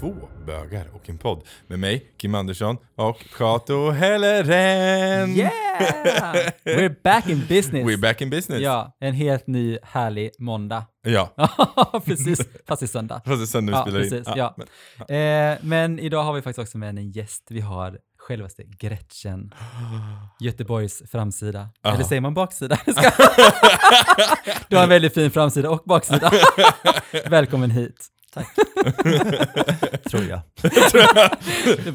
två bögar och en podd med mig, Kim Andersson och Kato Helleren. Yeah! We're back in business. We're back in business. Ja, en helt ny härlig måndag. Ja, Ja, precis. Fast det är söndag. fast det är sen nu Ja, spelar in. precis. Ja. men- Eh, men idag har vi faktiskt också med en gäst. Vi har självaste Gretchen. Göteborgs framsida. Ja. Eller säger man baksida? Du har en väldigt fin framsida och baksida. Välkommen hit. tror jag.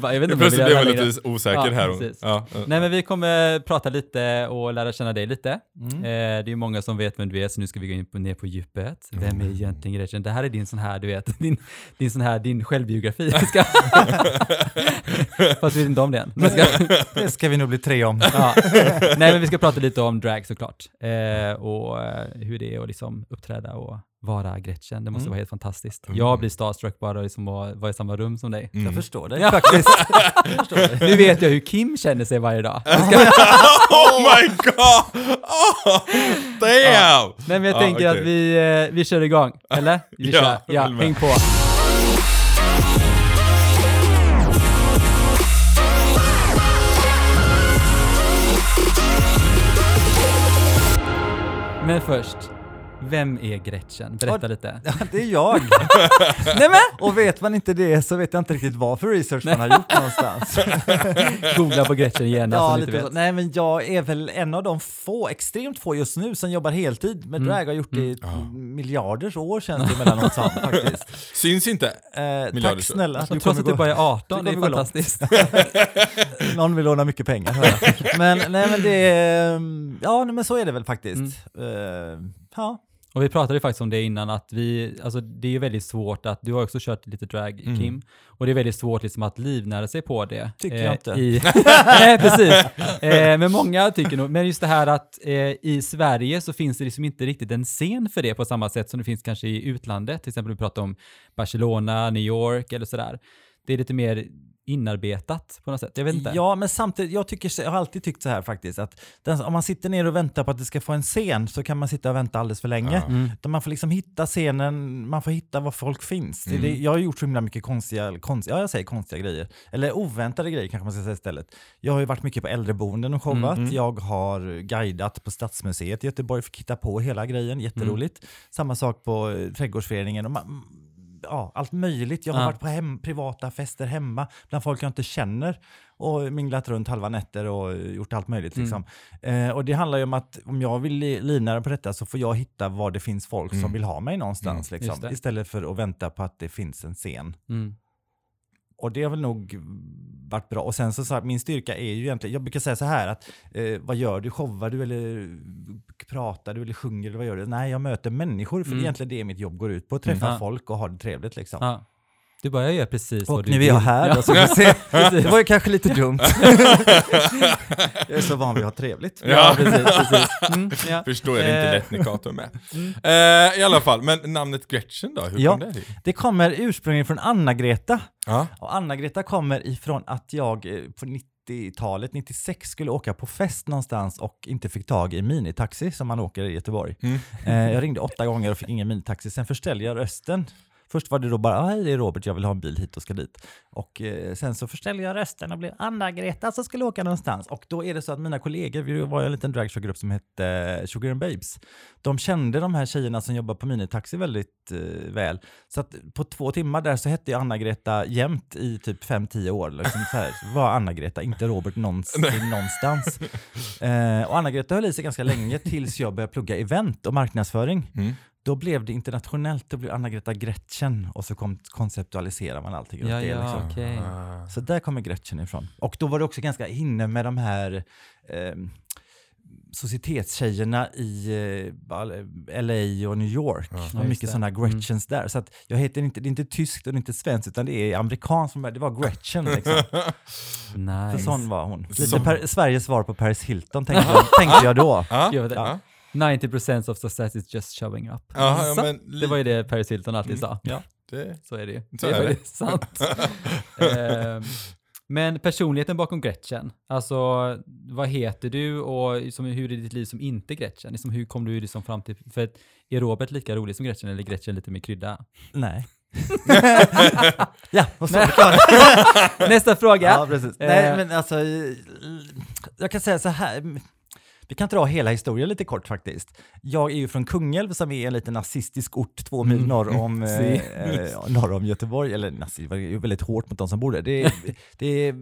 Bara, jag vet inte Plötsligt blev jag lite osäker Ja, här. Ja. Nej men vi kommer prata lite och lära känna dig lite. Mm. Eh, det är många som vet vem du är, så nu ska vi gå in på, ner på djupet. Vem Mm. är egentligen Gretchen? Det här är din sån här, du vet, din, din sån här, din självbiografi. Fast vi vet inte om. Men ska... Det ska vi nog bli tre om. ja. Nej men vi ska prata lite om drag såklart. Eh, och eh, hur det är att liksom uppträda och vara Gretchen. Det måste Mm. vara helt fantastiskt. Mm. Jag blir starstruck bara liksom att vara i samma rum som dig. Mm. Jag förstår det Ja. faktiskt. Jag förstår det. Nu vet jag hur Kim känner sig varje dag. oh my god! Oh, damn! Nej men jag Ja, tänker okej. att vi, eh, vi kör igång, eller? Vi Ja, kör. Ja, häng på. Men först, vem är Gretchen? Berätta Ja, lite. Ja, det är jag. Nej men! Och vet man inte det så vet jag inte riktigt vad för research man har gjort någonstans. Googla på Gretchen igen, Ja, alltså, lite lite så. vet. Nej, men jag är väl en av de få, extremt få just nu, som jobbar heltid med Mm. drag. har gjort det i Ja. miljarders år känns det emellanåt som faktiskt. Syns inte. Eh, Miljarders tack snälla att du Trots att du bara är 18, du det är fantastiskt. Någon vill låna mycket pengar. jag. Men nej men det är, ja nej, men så är det väl faktiskt. Mm. Eh, ja. Och vi pratade ju faktiskt om det innan, att vi, alltså det är ju väldigt svårt att, du har också kört lite drag Mm. Kim, och det är väldigt svårt liksom att livnära sig på det. Tycker jag inte. I, nej, precis. Eh, men många tycker nog, men just det här att eh, i Sverige så finns det liksom inte riktigt en scen för det på samma sätt som det finns kanske i utlandet, till exempel vi pratar om Barcelona, New York eller sådär. Det är lite mer inarbetat på något sätt, jag vet inte. Ja, men samtidigt, jag, tycker, jag har alltid tyckt så här faktiskt, att den, om man sitter ner och väntar på att det ska få en scen så kan man sitta och vänta alldeles för länge. Ja. Mm. Man får liksom hitta scenen, man får hitta var folk finns. Mm. Det, jag har gjort så himla mycket konstiga, konstiga, ja jag säger konstiga grejer, eller oväntade grejer kanske man ska säga istället. Jag har ju varit mycket på äldreboenden och showat, Mm. jag har guidat på Stadsmuseet i Göteborg, fick hitta på hela grejen, jätteroligt. Samma sak på eh, Trädgårdsföreningen. Och man, ja, allt möjligt. Jag har Ja. varit på hem, privata fester hemma bland folk jag inte känner och minglat runt halva nätter och gjort allt möjligt. Mm. Liksom. Eh, och det handlar ju om att om jag vill li- livnära på detta så får jag hitta var det finns folk Mm. som vill ha mig någonstans. Just Liksom, istället för att vänta på att det finns en scen. Mm. Och det har väl nog varit bra. Och sen så, så här, min styrka är ju egentligen, jag brukar säga så här att eh, vad gör du? Showar du eller pratar du eller sjunger eller vad gör du? Nej, jag möter människor för Mm. det är egentligen det mitt jobb går ut på. Att träffa Ja. folk och ha det trevligt liksom. Ja. Du bara, jag gör precis vad Och du nu är jag vill. här Ja. då, så vi se. Det var ju kanske lite dumt. jag är så van vid att ha trevligt. Ja, precis. precis. Mm, ja. Förstår jag, det är inte Eh, lätt när Kato är med. Mm. Eh, I alla fall, men namnet Gretchen då? Hur Ja. kom det till? Det kommer ursprungligen från Anna-Greta. Ja. Och Anna-Greta kommer ifrån att jag eh, på 90-talet, 96, skulle åka på fest någonstans och inte fick tag i minitaxi som man åker i Göteborg. Mm. Eh, jag ringde åtta gånger och fick ingen minitaxi. Sen förställde jag rösten. Först var det då bara, "Ah, hej det är Robert, jag vill ha en bil hit och ska dit. Och eh, sen så förställde jag rösten och blev Anna-Greta som skulle åka någonstans. Och då är det så att mina kollegor, vi var en liten dragshowgrupp som hette eh, Sugar and Babes. De kände de här tjejerna som jobbar på minitaxi väldigt eh, väl. Så att på två timmar där så hette jag Anna-Greta jämt i typ 5-10 år. Liksom så här, var Anna-Greta, inte Robert någons, någonstans. Eh, och Anna-Greta höll i sig ganska länge tills jag började plugga event och marknadsföring. Mm. Då blev det internationellt, då blev Anna-Greta Gretchen och så kom, konceptualiserar man allting Ja, det. ja, Liksom. okej. Ah. Så där kommer Gretchen ifrån. Och då var det också ganska inne med de här eh, societetstjejerna i eh, LA och New York. Ja. Det var mycket sådana Gretchens där. Så att jag heter inte, det är inte tyskt och det är inte svenskt utan det är amerikanskt. Det var Gretchen liksom. Så Nice. sån var hon. Lite Som- per, Sveriges svar på Paris Hilton tänkte jag, tänkte jag då. Ja. Ja. 90% of success is just showing up. Ja, ja, men Det var ju det Paris Hilton alltid Mm. sa. Ja, det... Så är det ju. Så det är är det. sant. Ehm, Men personligheten bakom Gretchen, alltså vad heter du och liksom, hur är ditt liv som inte Gretchen? Liksom, hur kom du liksom fram till, för att är Robert lika rolig som Gretchen eller är Gretchen lite mer krydda? Nej. ja, och så. Nästa fråga. Ja, precis. Nej, Eh. men alltså, jag kan säga så här. Vi kan dra hela historien lite kort faktiskt. Jag är ju från Kungälv som är en liten nazistisk ort två mil Mm. norr om, eh, norr om Göteborg. Eller nazistiskt, det är ju väldigt hårt mot de som bor där. Det det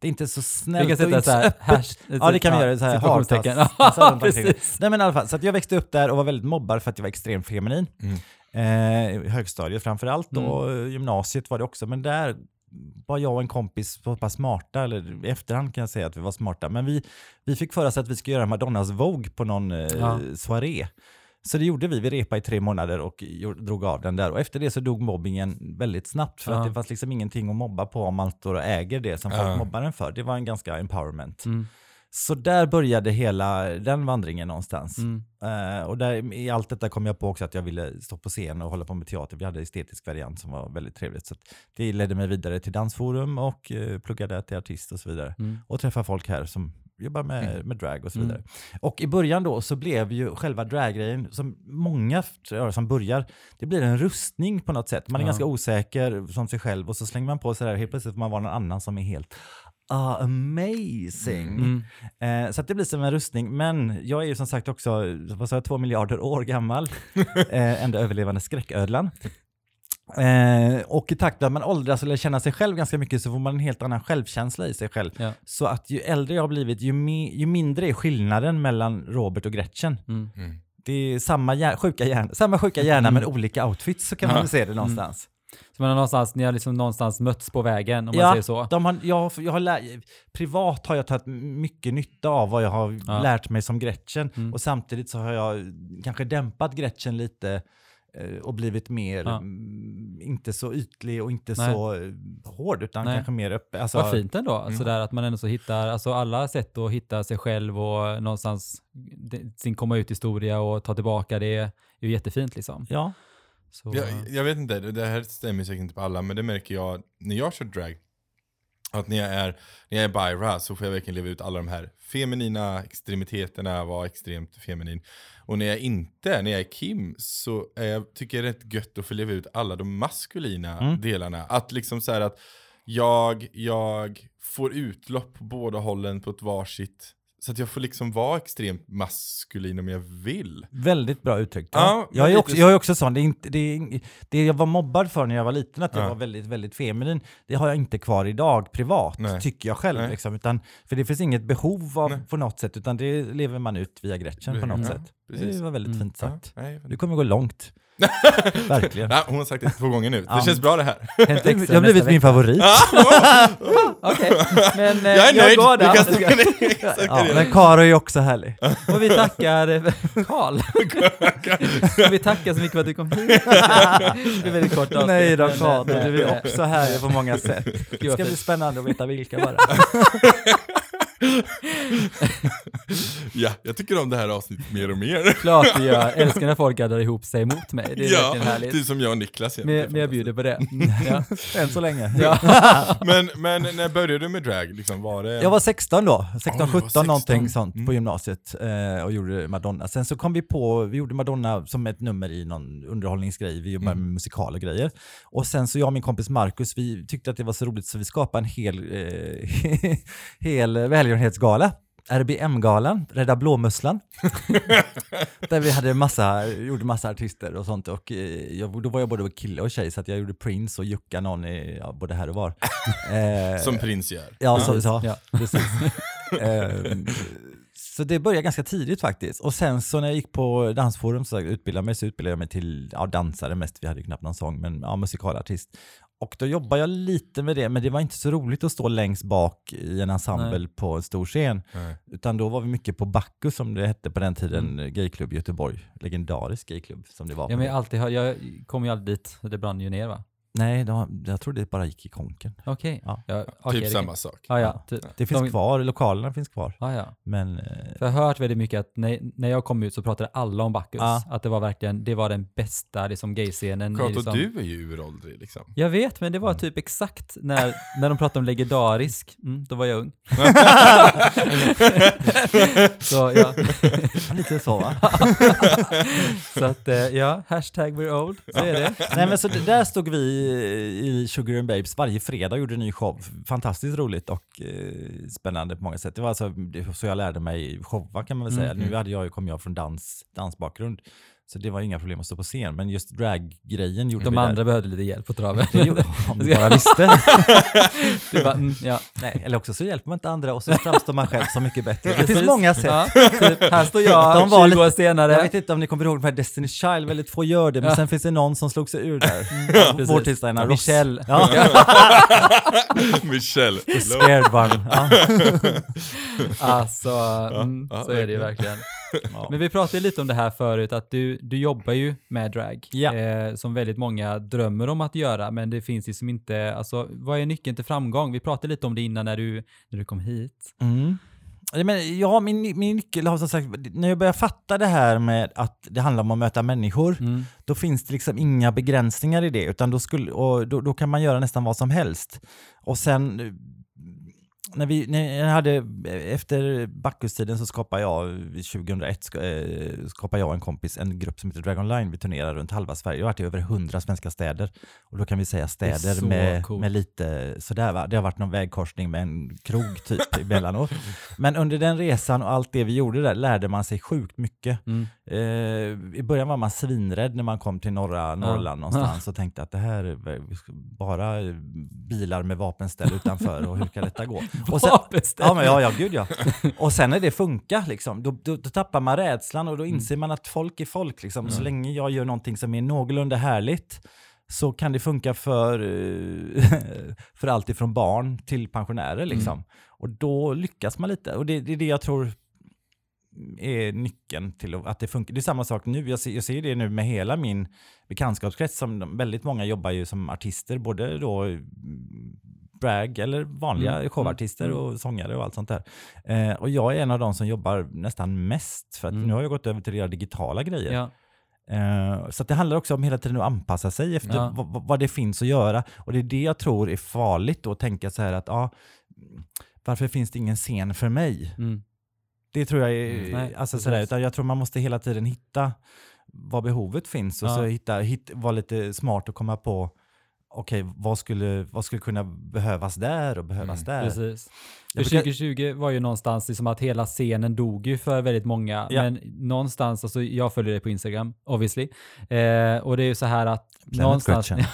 det är inte så Vi snällt kan och sätta så här, hash, Ja, det kan vi göra. Så här, hartass-. Nej men i alla fall, så jag växte upp där och var väldigt mobbad för att jag var extremt feminin. Mm. Eh, högstadiet framför allt Mm. och eh, gymnasiet var det också. Men där var jag och en kompis så pass smarta, eller i efterhand kan jag säga att vi var smarta. Men vi, vi fick för oss att vi skulle göra Madonnas Vogue på någon eh, Ja. soaré. Så det gjorde vi, vi repade i tre månader och drog av den där. Och efter det så dog mobbingen väldigt snabbt för Ja. att det fanns liksom ingenting att mobba på om man står och äger det som folk Ja. mobbar en för. Det var en ganska empowerment. Mm. Så där började hela den vandringen någonstans. Mm. Eh, och där, i allt detta kom jag på också att jag ville stå på scen och hålla på med teater. Vi hade estetisk variant som var väldigt trevligt. Så det ledde mig vidare till dansforum och uh, pluggade till artist och så vidare. Mm. Och träffa folk här som jobbar med, med drag och så Mm. vidare. Och i början då så blev ju själva draggrejen, som många som börjar, det blir en rustning på något sätt. Man är Ja. ganska osäker som sig själv och så slänger man på sig det här, helt plötsligt får man vara någon annan som är helt ah, amazing. Mm. Eh, så att det blir som en rustning. Men jag är ju som sagt också, vad sa jag, två miljarder år gammal. eh, enda överlevande skräcködlan. Eh, och i takt med att man åldras och lär känna sig själv ganska mycket så får man en helt annan självkänsla i sig själv. Ja. Så att ju äldre jag har blivit, ju, me- ju mindre är skillnaden mellan Robert och Gretchen. Mm. Mm. Det är samma, hjär- sjuka, hjärna, samma sjuka hjärna Mm. men olika outfits, så kan man väl se det någonstans. Så man har någonstans, ni har liksom någonstans mötts på vägen om man Ja, säger så. De har, jag, jag har lär, privat har jag tagit mycket nytta av vad jag har Ja. lärt mig som Gretchen Mm. och samtidigt så har jag kanske dämpat Gretchen lite eh, och blivit mer, Ja. mm, inte så ytlig och inte Nej. så eh, hård utan Nej. kanske mer öppen. Alltså, Vad fint ändå, Mm. sådär att man ändå så hittar, alltså alla sätt att hitta sig själv och någonstans sin komma ut historia och ta tillbaka det är ju jättefint liksom. Ja, Så, Jag, jag vet inte, det här stämmer säkert inte på alla, men det märker jag när jag kör drag. Att när jag är, när jag är Byra så får jag verkligen leva ut alla de här feminina extremiteterna, vara extremt feminin. Och när jag inte är, när jag är Kim, så är jag, tycker jag det är rätt gött att få leva ut alla de maskulina Mm. delarna. Att liksom så här att jag, jag får utlopp på båda hållen på ett varsitt. Så att jag får liksom vara extremt maskulin om jag vill. väldigt bra uttryckt. Ja, Ja, jag, är också, så- jag är också sån, det, är inte, det, är, det jag var mobbad för när jag var liten, att jag Ja. var väldigt, väldigt feminin, det har jag inte kvar idag privat, Nej. tycker jag själv. Liksom, utan, för det finns inget behov av Nej. på något sätt, utan det lever man ut via Gretchen på något Ja, sätt. Precis. Det var väldigt Mm. fint sagt. Ja, nej, Du kommer gå långt. Verkligen. Ja, hon har sagt det två gånger nu. Det Ja. känns bra det här. Jag har blivit min favorit. Okej, men eh, Jag är nöjd! går kan stänga ner. Ja, men Karo är också härlig. Och vi tackar eh, Karl. Och vi tackar så mycket för att du kom hit. Det är väldigt kort avsnitt, Nej då, eh, du är också härlig på många sätt. Det ska bli spännande att veta vilka bara. Ja, jag tycker om det här avsnittet mer och mer. Klart vi gör. Älskar när folk gaddar ihop sig mot mig. Det är Ja, verkligen härligt. typ som jag och Niklas. Men, men jag bjuder på det. Ja. Än så länge. Ja. Men, men när började du med drag? Liksom, var det... Jag var 16 då, 16, Oj, du var 17 någonting 16. sånt Mm. på gymnasiet eh, och gjorde Madonna. Sen så kom vi på, vi gjorde Madonna som ett nummer i någon underhållningsgrej, vi jobbade Mm. med musikal och grejer. Och sen så jag och min kompis Marcus, vi tyckte att det var så roligt så vi skapade en hel, eh, hel välgörenhetsgala. RBM-galan, Rädda Blåmusslan. där vi hade massa, gjorde massa artister och sånt. Och eh, jag, då var jag både kille och tjej så att jag gjorde Prince och jucka någon i, ja, både här och var. Eh, Som prins gör. Ja, så, så, Ja. precis. Ehm, så det började ganska tidigt faktiskt. Och sen så när jag gick på dansforum så utbildade mig, så utbildade jag mig till ja, dansare mest, vi hade knappt någon sång, men ja, musikalartist. Och då jobbade jag lite med det, men det var inte så roligt att stå längst bak i en ensemble på en stor scen. Nej. Utan då var vi mycket på Bacchus som det hette på den tiden, gayklubb i Göteborg. Legendarisk gayklubb som det var. Ja, men jag, alltid, jag kom ju aldrig dit, det brann ju ner va? Nej, de, jag tror det bara gick i konken. Okej. Ja. Ja, okej, typ det- samma sak. Ja, ja. ty- Det finns de- kvar, lokalerna finns kvar. Ja, ja. Men eh, För jag har hört väldigt mycket att när, när jag kom ut så pratade alla om Bacchus. Ja. Att det var verkligen, det var den bästa liksom, gayscenen. i Kato, liksom, du är ju uråldrig liksom. Jag vet, men det var typ exakt när, när de pratade om legendarisk, mm, då var jag ung. så ja, lite så va? så att eh, ja, hashtag we're old, så är det. Nej men så det- där stod vi i Sugar and Babes varje fredag gjorde en ny show. Fantastiskt roligt och eh, spännande på många sätt. Det var alltså det- så jag lärde mig showa kan man väl säga. Mm. Nu hade jag, kom jag från dans, dansbakgrund. Så det var inga problem att stå på scen. Men just drag-grejen gjorde De vi andra där. behövde lite hjälp på traven. Det gjorde, om du bara visste. Det var, mm, ja. Nej, eller också så hjälper man inte andra och så framstår man själv som mycket bättre. Det finns många sätt. Ja, typ, här står jag De var 20 år lite- senare. Jag vet inte om ni kommer ihåg de här Destiny Child, väldigt få gör det, men Ja. sen finns det någon som slog sig ur där. Precis. Vår tillställning Ross. Michelle. Ja, Michelle. scared one. Ja. Alltså, mm, ja, så är det ju verkligen. Men vi pratade lite om det här förut, att du, du jobbar ju med drag, Ja. eh, som väldigt många drömmer om att göra, men det finns liksom inte, alltså vad är nyckeln till framgång? Vi pratade lite om det innan när du, när du kom hit. Mm. Ja, Men, ja, min, min nyckel har som sagt, när jag börjar fatta det här med att det handlar om att möta människor, Mm. då finns det liksom inga begränsningar i det, utan då, skulle, och då, då kan man göra nästan vad som helst. Och sen, när vi, när jag hade, efter Bacchus-tiden så skapade jag, 2001, ska- eh, skapade jag och en kompis en grupp som heter Dragon Line. Vi turnerar runt halva Sverige. Jag har varit i över 100 svenska städer. Och då kan vi säga städer med, coolt. med lite sådär va. Det har varit någon vägkorsning med en krog typ emellanåt. Men under den resan och allt det vi gjorde där lärde man sig sjukt mycket. Mm. Eh, I början var man svinrädd när man kom till norra Norrland någonstans och tänkte att det här är bara bilar med vapenställ utanför och hur kan detta gå? Och sen, ja, men ja, ja, gud ja. Och sen när det funkar, liksom, då, då, då tappar man rädslan och då inser man att folk är folk. Liksom. Så länge jag gör någonting som är någorlunda härligt så kan det funka för, eh, för allt ifrån barn till pensionärer. Liksom. Och då lyckas man lite. Och det, det är det jag tror är nyckeln till att det funkar. Det är samma sak nu. Jag ser, jag ser det nu med hela min bekantskapskrets. Som väldigt många jobbar ju som artister, både då mm, drag eller vanliga Mm, showartister mm, och sångare och allt sånt där. Eh, och jag är en av de som jobbar nästan mest, för att Mm. nu har jag gått över till att göra digitala grejer. Ja. Eh, så det handlar också om hela tiden att anpassa sig efter Ja. vad, vad- det finns att göra. Och det är det jag tror är farligt då, att tänka så här att ja, varför finns det ingen scen för mig? Mm. Det tror jag är, Mm, nej, alltså sådär, utan jag tror man måste hela tiden hitta var behovet finns och Ja. så hitta, hit, vara lite smart och komma på okej, vad, skulle, vad skulle kunna behövas där och behövas där? Precis. För brukar- 2020 var ju någonstans liksom att hela scenen dog ju för väldigt många. Ja. Men någonstans, alltså jag följer dig på Instagram, obviously. Eh, och det är ju så här att Planet någonstans... Gretchen.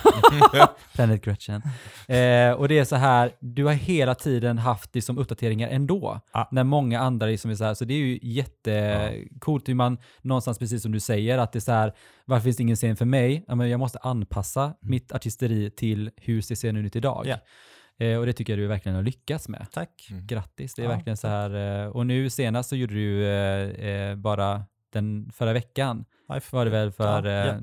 Planet Gretchen. Eh, och det är så här, du har hela tiden haft liksom uppdateringar ändå. Ja. När många andra liksom är så här, så det är ju jättecoolt hur man någonstans, precis som du säger, att det är så här, varför finns det ingen scen för mig? Ja, men jag måste anpassa mitt artisteri till hur ser scenen ut idag. Ja. Eh, och det tycker jag du verkligen har lyckats med. Tack. Grattis, det är Ja, verkligen så här. eh, Och nu senast så gjorde du eh, eh, bara den förra veckan, var det väl för Ja, ja.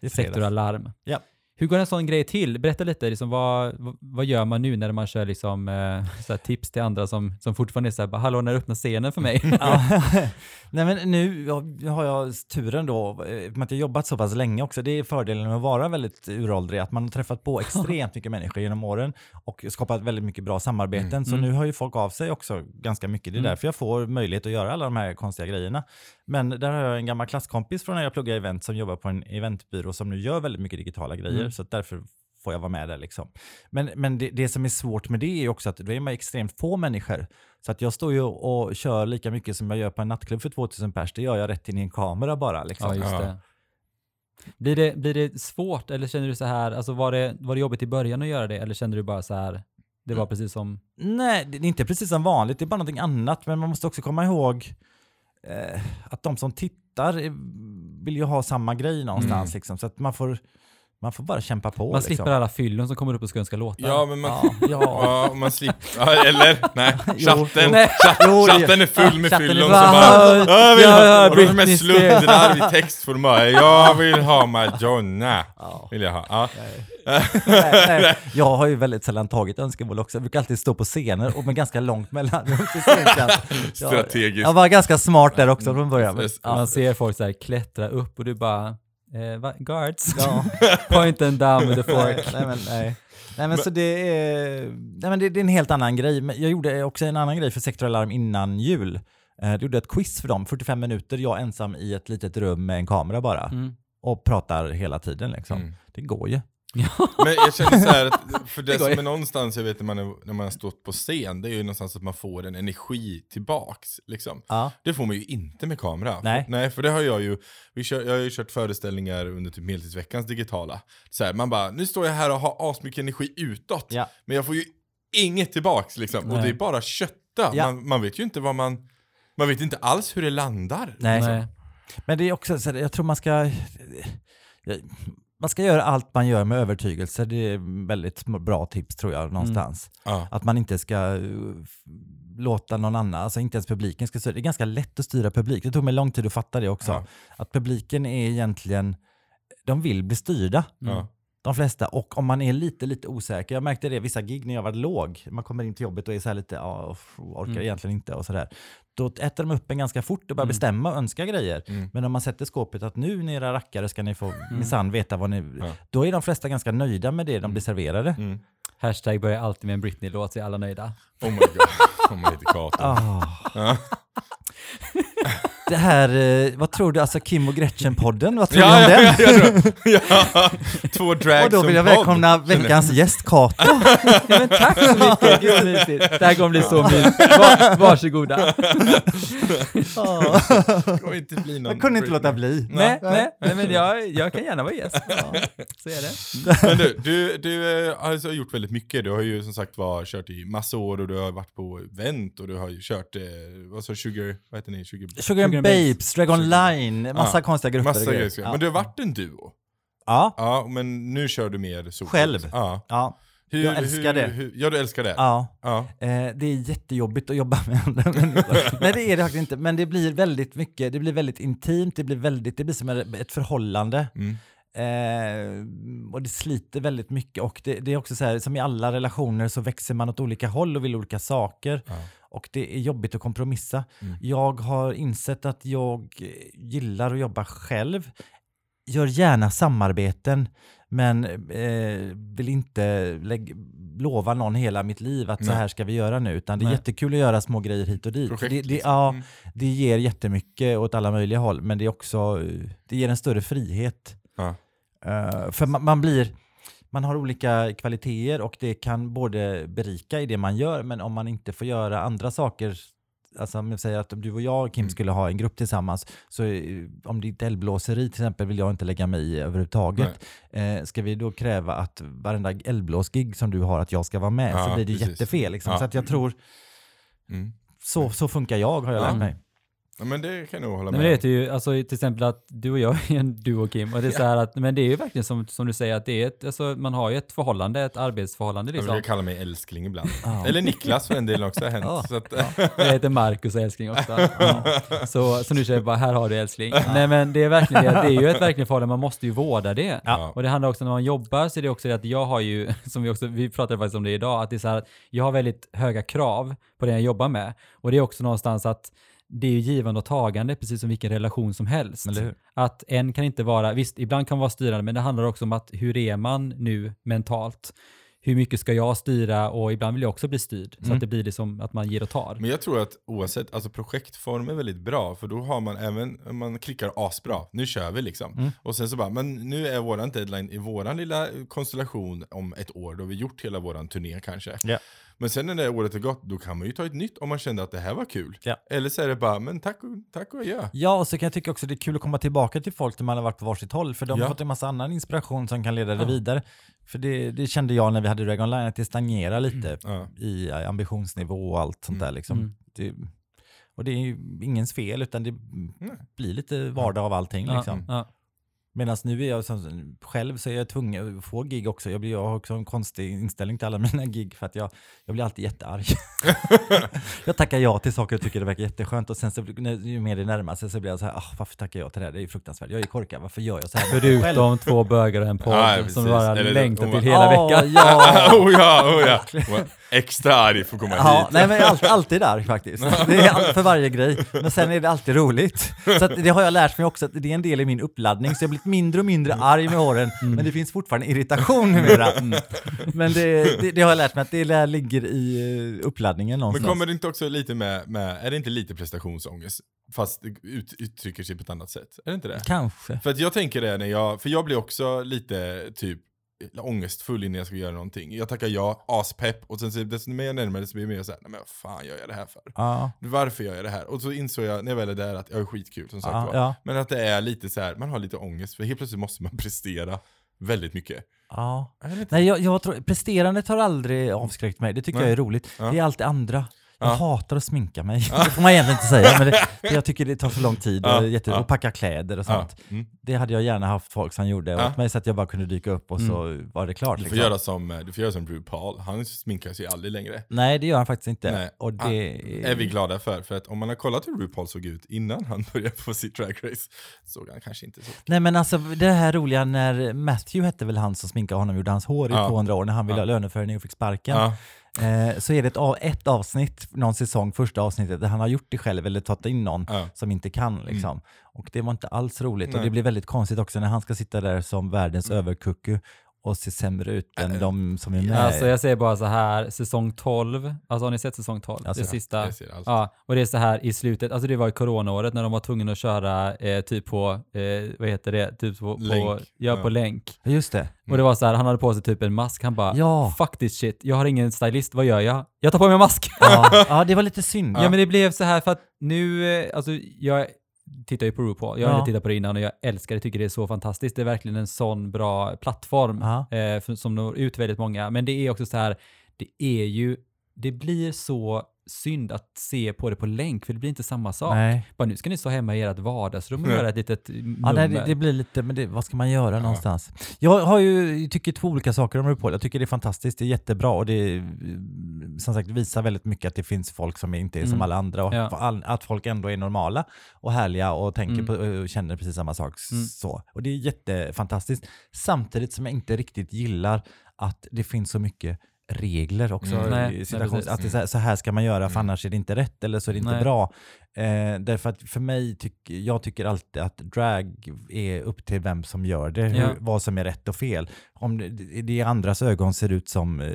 eh, Sektor. Alarm. Ja. Hur går en sån grej till? Berätta lite, liksom, vad, vad, gör man nu när man kör liksom, eh, tips till andra som, som fortfarande är så här, bara, hallå när öppnar scenen för mig? Ja. Nej men nu har- har jag turen då, eh, med att jag jobbat så pass länge också, det är fördelen med att vara väldigt uråldrig, att man har träffat på extremt mycket människor genom åren och skapat väldigt mycket bra samarbeten. Så Mm. nu hör ju folk av sig också ganska mycket. Det är Mm. därför jag får möjlighet att göra alla de här konstiga grejerna. Men där har jag en gammal klasskompis från när jag pluggade event som jobbar på en eventbyrå som nu gör väldigt mycket digitala grejer. Mm. Så att därför får jag vara med där liksom. Men, men det, det som är svårt med det är också att då är man extremt få människor. Så att jag står ju och kör lika mycket som jag gör på en nattklubb för 2000 pers. Det gör jag rätt in i en kamera bara. Liksom. ja, just det. Blir det. Blir det svårt eller känner du så här, alltså var det, var det jobbigt i början att göra det eller kände du bara så här, det Mm. var precis som, Nej, det är inte precis som vanligt. Det är bara någonting annat. Men man måste också komma ihåg eh, att de som tittar eh, vill ju ha samma grej någonstans. Mm. Liksom, så att man får Man får bara kämpa på. Man liksom. slipper alla fyllon som kommer upp och ska önska låtar. Ja, men man... Ja, ja. Ja, man slipper... Eller? Nej, Jo, chatten, nej. chatt, Jo, chatten är full med fyllon som bara... Jag vill Ja, ja, ha... Och de är sluddrar i textformar. Jag vill ha Madonna. Ja. Vill jag ha. Ja. nej, nej. Jag har ju väldigt sällan tagit önskemål också. Jag brukar alltid stå på scener och med ganska långt till scenkant. Jag, Strategiskt. jag var ganska smart där också från början. Man ser folk så här klättra upp och du bara, eh, va? guards? ja. Point and down with the fork. nej, men, nej. Nej men så det är, nej, men det, det är en helt annan grej. Men jag gjorde också en annan grej för Sektor Alarm innan jul. Eh, Jag gjorde ett quiz för dem, 45 minuter, jag ensam i ett litet rum med en kamera bara. Mm. Och pratar hela tiden liksom. Mm. Det går ju. Men jag känner så här, att för det, Det som är någonstans, jag vet när man, är, när man har stått på scen, det är ju någonstans att man får en energi tillbaks. Liksom. Ja. Det får man ju inte med kamera. Nej. Nej, för det har jag ju, vi kör, jag har ju kört föreställningar under typ Medeltidsveckans digitala. Så här, man bara, nu står jag här och har asmycket energi utåt, Ja. men jag får ju inget tillbaks liksom. Och Nej. det är bara kötta. Ja. Man, man vet ju inte vad man, man vet inte alls hur det landar. Nej. Nej. Men det är också så här, jag tror man ska... Man ska göra allt man gör med övertygelse. Det är väldigt bra tips tror jag någonstans. Ja. Att man inte ska f- låta någon annan, alltså inte ens publiken ska styra. Det är ganska lätt att styra publik. Det tog mig lång tid att fatta det också. Ja. Att publiken är egentligen, de vill bli styrda. Ja. De flesta. Och om man är lite, lite osäker. Jag märkte det vissa gig när jag var låg. Man kommer in till jobbet och är så här lite, ja, orkar Mm. egentligen inte och sådär. Då äter de upp en ganska fort och börjar Mm. bestämma och önska grejer. Mm. Men om man sätter skåpet att nu ni era rackare ska ni få minsann veta vad ni... Ja. Då är de flesta ganska nöjda med det de blir serverade. Mm. Hashtag börjar alltid med en Britney-låt så är alla nöjda. Oh my god, man heter Kato. Det här, eh, vad tror du, alltså Kim och Gretchen-podden, vad tror Ja, du om ja, den? ja, ja, ja, två drags Och då vill jag välkomna podd, veckans gäst Kato. Men tack så mycket, gud mysigt. Det här kommer bli så mysigt. Var, varsågoda. Kommer inte bli någon Jag kunde inte låta bli. Nej, nej, nej, men jag, jag kan gärna vara gäst. Ja, så är det. Men du, du, du eh, har alltså gjort väldigt mycket. Du har ju som sagt var kört i massa år och du har varit på event och du har ju kört, eh, vad sa du, Sugar, vad heter ni? Sugar, Sugar And Babes, Dragon Line, massa Ja, konstiga grupper. massa grejer. grejer. Men du har varit en duo. Ja, Ja, men nu kör du mer solo. Själv. Ja. ja, Hur, Jag älskar hur, det. Hur, ja, du älskar det? ja. Ja. Eh, det är jättejobbigt att jobba med andra människor. Nej, det är det faktiskt inte. Men det blir väldigt mycket, det blir väldigt intimt, det blir väldigt, det blir som ett förhållande. Mm. Eh, och det sliter väldigt mycket och det, det är också så här, som i alla relationer så växer man åt olika håll och vill olika saker. Ja. Och det är jobbigt att kompromissa. Mm. Jag har insett att jag gillar att jobba själv. Gör gärna samarbeten men eh, vill inte lägg, lova någon hela mitt liv att så Nej. här ska vi göra nu. Utan det är Nej. jättekul att göra små grejer hit och dit. Projekt, det, det, liksom. ja, Mm. det ger jättemycket åt alla möjliga håll men det är också det ger en större frihet. Ja. Eh, för man, man blir, man har olika kvaliteter och det kan både berika i det man gör men om man inte får göra andra saker Alltså om jag säger att om du och jag Kim Mm. skulle ha en grupp tillsammans så eh, om det är eldblåseri till exempel vill jag inte lägga mig i överhuvudtaget. Eh, ska vi då kräva att varenda eldblåsgig som du har att jag ska vara med Ja, så blir det precis. jättefel. Liksom. Ja. Så att jag tror Mm. så, så funkar jag har jag Ja. lärt mig. Ja, men det kan jag nog hålla Nej, med men det heter ju, alltså till exempel att du och jag är en duo Kim, och det är så här att, men det är ju verkligen som, som du säger att det är ett, alltså man har ju ett förhållande, ett arbetsförhållande Jag liksom. brukar kalla mig älskling ibland. Ja. Eller Niklas för en del också har hänt. Ja. Så att, Jag heter Marcus älskling ofta. Ja. Så, så nu säger jag bara, här har du älskling. Nej men det är verkligen det, det är ju ett verkligen förhållande, man måste ju vårda det. Ja. Och det handlar också när man jobbar så är det också det att jag har ju, som vi också, vi pratade faktiskt om det idag, att det är så här att jag har väldigt höga krav på det jag jobbar med. Och det är också någonstans att det är ju givande och tagande, precis som vilken relation som helst. Eller hur? Att en kan inte vara, visst ibland kan vara styrande, men det handlar också om att hur är man nu mentalt? Hur mycket ska jag styra och ibland vill jag också bli styrd. Så Mm. att det blir liksom att man ger och tar. Men jag tror att oavsett, alltså projektform är väldigt bra, för då har man även, man klickar asbra, nu kör vi liksom. Mm. Och sen så bara, men nu är våran deadline i våran lilla konstellation om ett år, då har vi gjort hela våran turné kanske. Ja. Men sen när det året är gått, då kan man ju ta ett nytt om man kände att det här var kul. Ja. Eller så är det bara, men tack och, tack och adjö. Ja, och så kan jag tycka också det är kul att komma tillbaka till folk när man har varit på varsitt håll, för de har Ja. fått en massa annan inspiration som kan leda det Ja. vidare. För det, det kände jag när vi hade Dragon Line, att det stagnerar lite Ja. i ambitionsnivå och allt sånt Mm. där. Liksom. Mm. Det, och det är ju ingens fel, utan det Nej. blir lite vardag av allting. Ja, Liksom. Medan nu är jag som, själv så är jag tvungen att få gig också. Jag, blir, jag har också en konstig inställning till alla mina gig för att jag, jag blir alltid jättearg. jag tackar ja till saker och tycker det verkar jätteskönt och sen så, när, ju mer det närmar sig så blir jag så här, ah, varför tackar jag till det här? Det är ju fruktansvärt. Jag är korkad, varför gör jag så här? med mig själv?" Förutom två bögar och en podd ja, som bara Eller- längtar och- till hela Ja, veckan. Ja, oh ja, oh ja. Extra arg för att komma Ja, hit. nej men jag är alltid, alltid där faktiskt. Det är all, för varje grej. Men sen är det alltid roligt. Så att det har jag lärt mig också, att det är en del i min uppladdning. Så jag har blivit mindre och mindre arg med åren, men det finns fortfarande irritation numera. Men det, det, det har jag lärt mig att det där ligger i eh, uppladdningen Men någonstans. kommer det inte också lite med, med, är det inte lite prestationsångest? Fast det ut, uttrycker sig på ett annat sätt? Är det inte det? Kanske. För att jag tänker det när jag, för jag blir också lite typ ångestfull innan jag ska göra någonting. Jag tackar ja, aspepp, och sen så desto mer jag närmar mig desto mer jag såhär, nej men vad fan gör jag det här för? Ja, Varför gör jag det här? Och så insåg jag när jag väl är där att jag är skitkul som sagt var. ja, Men att det är lite så här, man har lite ångest för helt plötsligt måste man prestera väldigt mycket. ja. Nej, jag, jag tror, presterandet har aldrig avskräckt mig. Det tycker Nej. jag är roligt. Ja. Det är allt det andra. Jag Ja. hatar att sminka mig. Det får man egentligen inte säga, men det, för jag tycker det tar så lång tid Ja, och, jätte, ja. och packa kläder och Ja. sånt. Mm. Det hade jag gärna haft folk som gjorde Ja. åt mig så att jag bara kunde dyka upp och så var det klart. Du får, Liksom. göra som, eh, du får göra som RuPaul, han sminkar sig aldrig längre. Nej, det gör han faktiskt inte. Nej. Och det är vi glada för. För att om man har kollat hur RuPaul såg ut innan han började på sitt Drag Race, såg han kanske inte så. Nej men alltså det här roliga när Matthew hette väl han som sminkade honom gjorde hans hår i Ja. 200 år när han ville Ja. ha löneförhöjning och fick sparken. Eh, så är det ett, av, ett avsnitt, någon säsong, första avsnittet, där han har gjort det själv eller tagit in någon ja. som inte kan. Liksom. Och det var inte alls roligt. Och Nej. det blir väldigt konstigt också när han ska sitta där som världens överkucku och se sämre ut än Äh, de som är med. Alltså jag säger bara så här, säsong 12, alltså har ni sett säsong 12? Alltså, det sista. Jag ser allt. Ja, och det är så här i slutet, alltså det var i coronaåret när de var tvungna att köra eh, typ på, eh, vad heter det, typ på, på, Länk. ja, på Ja. länk. Just det. Och det var så här, han hade på sig typ en mask, han bara, Ja. fuck this shit, jag har ingen stylist, vad gör jag? Jag tar på mig en mask! Ja, ja, det var lite synd. Ja men det blev så här för att nu, eh, alltså jag tittar ju på RuPaul, jag har Ja. tittat på det innan och jag älskar det, tycker det är så fantastiskt. Det är verkligen en sån bra plattform eh, för, som når ut väldigt många. Men det är också så här, det är ju, det blir så synd att se på det på länk, för det blir inte samma sak. Nej. Bara nu ska ni stå hemma i ert vardagsrum och Nej. göra ett litet Ja, nummer. nej, det, det blir lite, men det, vad ska man göra någonstans? Jag har ju, tycker två olika saker om RuPaul. Jag tycker det är fantastiskt, det är jättebra och det mm, som sagt visar väldigt mycket att det finns folk som inte är som Mm. alla andra och Ja. att folk ändå är normala och härliga och tänker Mm. på, och känner precis samma sak. Mm. Så. Och det är jättefantastiskt. Samtidigt som jag inte riktigt gillar att det finns så mycket regler också. Mm. Nej, att det är så, här, så här ska man göra för Mm. annars är det inte rätt eller så är det inte Nej. bra. Eh, därför att för mig, tyck, jag tycker alltid att drag är upp till vem som gör det, hur, Ja. vad som är rätt och fel. Om det, det i andras ögon ser ut som eh,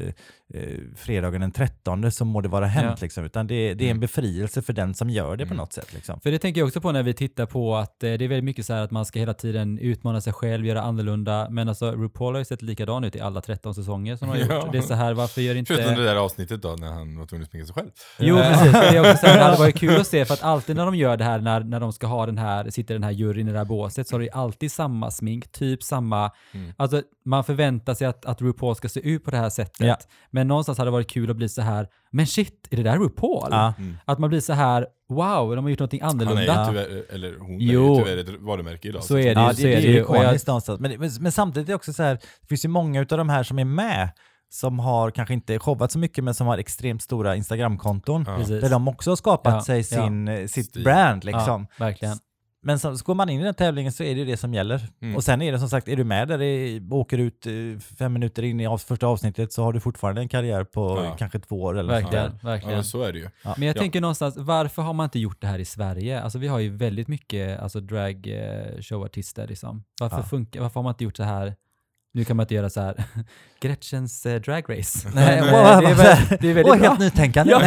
eh, fredagen den 13 så må det vara hänt. Ja. Liksom, utan det, det är en Mm. befrielse för den som gör det på Mm. något sätt. Liksom. För det tänker jag också på när vi tittar på att eh, det är väldigt mycket så här att man ska hela tiden utmana sig själv, göra annorlunda. Men alltså RuPaul har ju sett likadan ut i alla 13 säsonger som de har gjort. Ja. Det är så här, varför gör inte... Förutom det där avsnittet då när han var tvungen att sminka sig själv. Jo, precis. Det, är också så här, det hade varit kul att se, för att alltid när de gör det här, när, när de ska ha den här, sitter den här juryn i det här båset, så har de ju alltid samma smink, typ samma, Mm. alltså man förväntar sig att, att RuPaul ska se ut på det här sättet. Ja. Men någonstans hade det varit kul att bli så här, men shit, är det där RuPaul? Ja. Mm. Att man blir så här, wow, de har gjort någonting Han är annorlunda. ju tyvärr, eller hon Jo. är ju tyvärr ett varumärke idag. Så är det Ja, ju, det, så är det det är ju. Ikoniskt någonstans. Men, men, men samtidigt är det också så här, det finns ju många av de här som är med som har kanske inte showat så mycket men som har extremt stora Instagramkonton. Ja. precis. Där de också har skapat Ja, sig ja. sin, eh, sitt Stil. brand liksom. Ja, verkligen. Men så, så går man in i den tävlingen så är det det som gäller. Mm. Och sen är det som sagt, är du med där i, åker ut eh, fem minuter in i av, första avsnittet så har du fortfarande en karriär på Ja. kanske två år eller Verkligen, där. verkligen. Ja, så är det ju. Men jag Ja. tänker någonstans, varför har man inte gjort det här i Sverige? Alltså vi har ju väldigt mycket alltså, drag eh, showartister liksom. Varför, Ja. funkar, varför har man inte gjort så här? Nu kan man inte göra så här, Gretchens eh, drag race. Nej, wow, eh, det är väldigt, det är väldigt bra. helt nytänkande. Ja.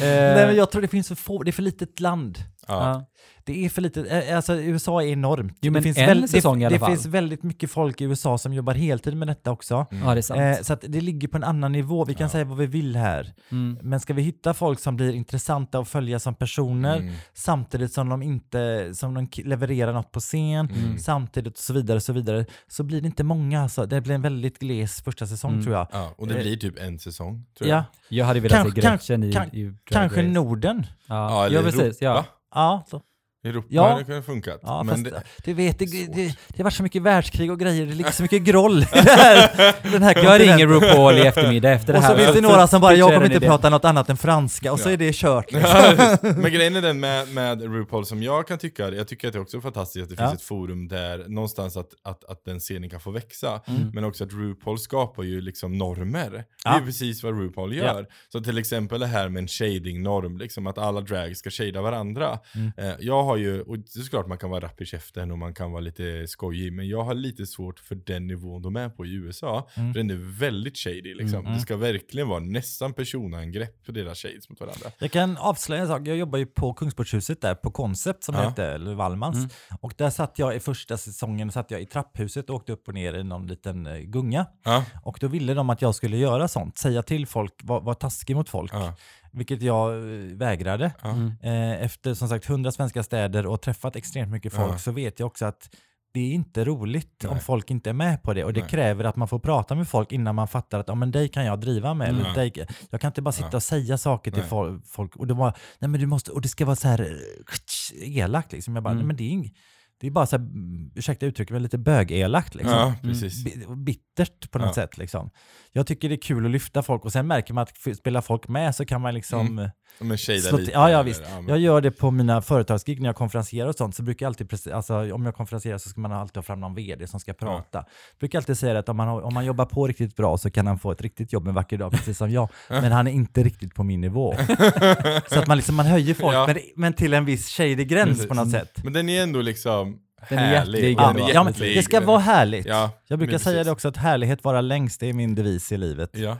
Nej, men jag tror det finns för få, det är för litet land. Ja. Ja. Det är för litet, eh, alltså USA är enormt. Jo, men det finns en väl- säsong i det, alla det fall. finns väldigt mycket folk i USA som jobbar heltid med detta också. Mm. ja, det är sant. Eh, så att det ligger på en annan nivå, vi kan Ja. säga vad vi vill här. Mm. Men ska vi hitta folk som blir intressanta att följa som personer, Mm. samtidigt som de inte som de levererar något på scen, Mm. samtidigt och så vidare, så vidare, så blir det inte många. Alltså. Det blir en väldigt gles första säsong Mm. tror jag. Ja, och det Eh, blir typ en säsong, tror jag. Ja, Jag hade velat Kanske- se Gretchen i, i kanske. Norden. Ja, Ja, eller precis. Ja. Europa. Ja, så. Europa Ja. hade kunnat funkat. Ja, men fast det, du vet, det, det, det har varit så mycket världskrig och grejer, det ligger så mycket groll i det här, den här Jag ringer. RuPaul i eftermiddag efter det Och här. så finns det några som bara, jag kommer inte prata något annat än franska, och så Ja. är det kört. Liksom. Men grejen är den med, med RuPaul som jag kan tycka, jag tycker att det också är fantastiskt att det Ja. finns ett forum där någonstans att, att, att den scenen kan få växa. Mm. Men också att RuPaul skapar ju liksom normer. Det är precis vad RuPaul gör. Så till exempel det här med en shading-norm, liksom att alla drag ska shada varandra. Mm. Eh, jag har ju, och det är såklart man kan vara rapp i käften och man kan vara lite skojig, men jag har lite svårt för den nivån de är på i USA. Mm. För den är väldigt shady liksom. Mm. Det ska verkligen vara nästan personangrepp på deras shades mot varandra. Jag kan avslöja en sak, jag jobbar ju på Kungsportshuset där, på Concept som Ja. eller Wallmans. Mm. Och där satt jag i första säsongen, satt jag i trapphuset och åkte upp och ner i någon liten eh, gunga. Ja, Och då ville de att jag skulle göra sånt, säga till folk, vara var taskig mot folk. ja, Vilket jag eh, vägrade. Mm. Eh, efter som sagt 100 svenska städer och träffat extremt mycket folk Ja. så vet jag också att det är inte roligt om Nej. folk inte är med på det och det Nej. kräver att man får prata med folk innan man fattar att ja, men dig kan jag driva med. Eller Ja. dig, jag kan inte bara sitta och säga saker till Nej. fol- folk och, det var, nej, men du måste, och det ska vara så här eh, elakt. Liksom. Jag bara, Mm. nej, men det är, ing- det är bara så här, mm, ursäkta uttrycket, men lite bögelakt. Liksom. ja precis. Bi- Bittert på något Ja. sätt. Liksom. Jag tycker det är kul att lyfta folk och sen märker man att spelar folk med så kan man liksom eh, Men shada Slå lite. ja, ja, eller- visst. men- Jag gör det på mina företagsgig när jag konferenserar och sånt. Så brukar jag alltid, alltså, om jag konferenserar så ska man alltid ha fram någon vd som ska prata. brukar alltid säga att om man, har, om man jobbar på riktigt bra så kan han få ett riktigt jobb en vacker dag, precis som jag. Men han är inte riktigt på min nivå. så att man, liksom, man höjer folk, Ja. men, men till en viss shady gräns Precis. på något sätt. Men den är ändå liksom Den är härlig. hjärtlig, Ja, ja, men det ska vara härligt. Ja, Jag brukar säga precis. det också, att härlighet vara längst, det är min devis i livet. Ja.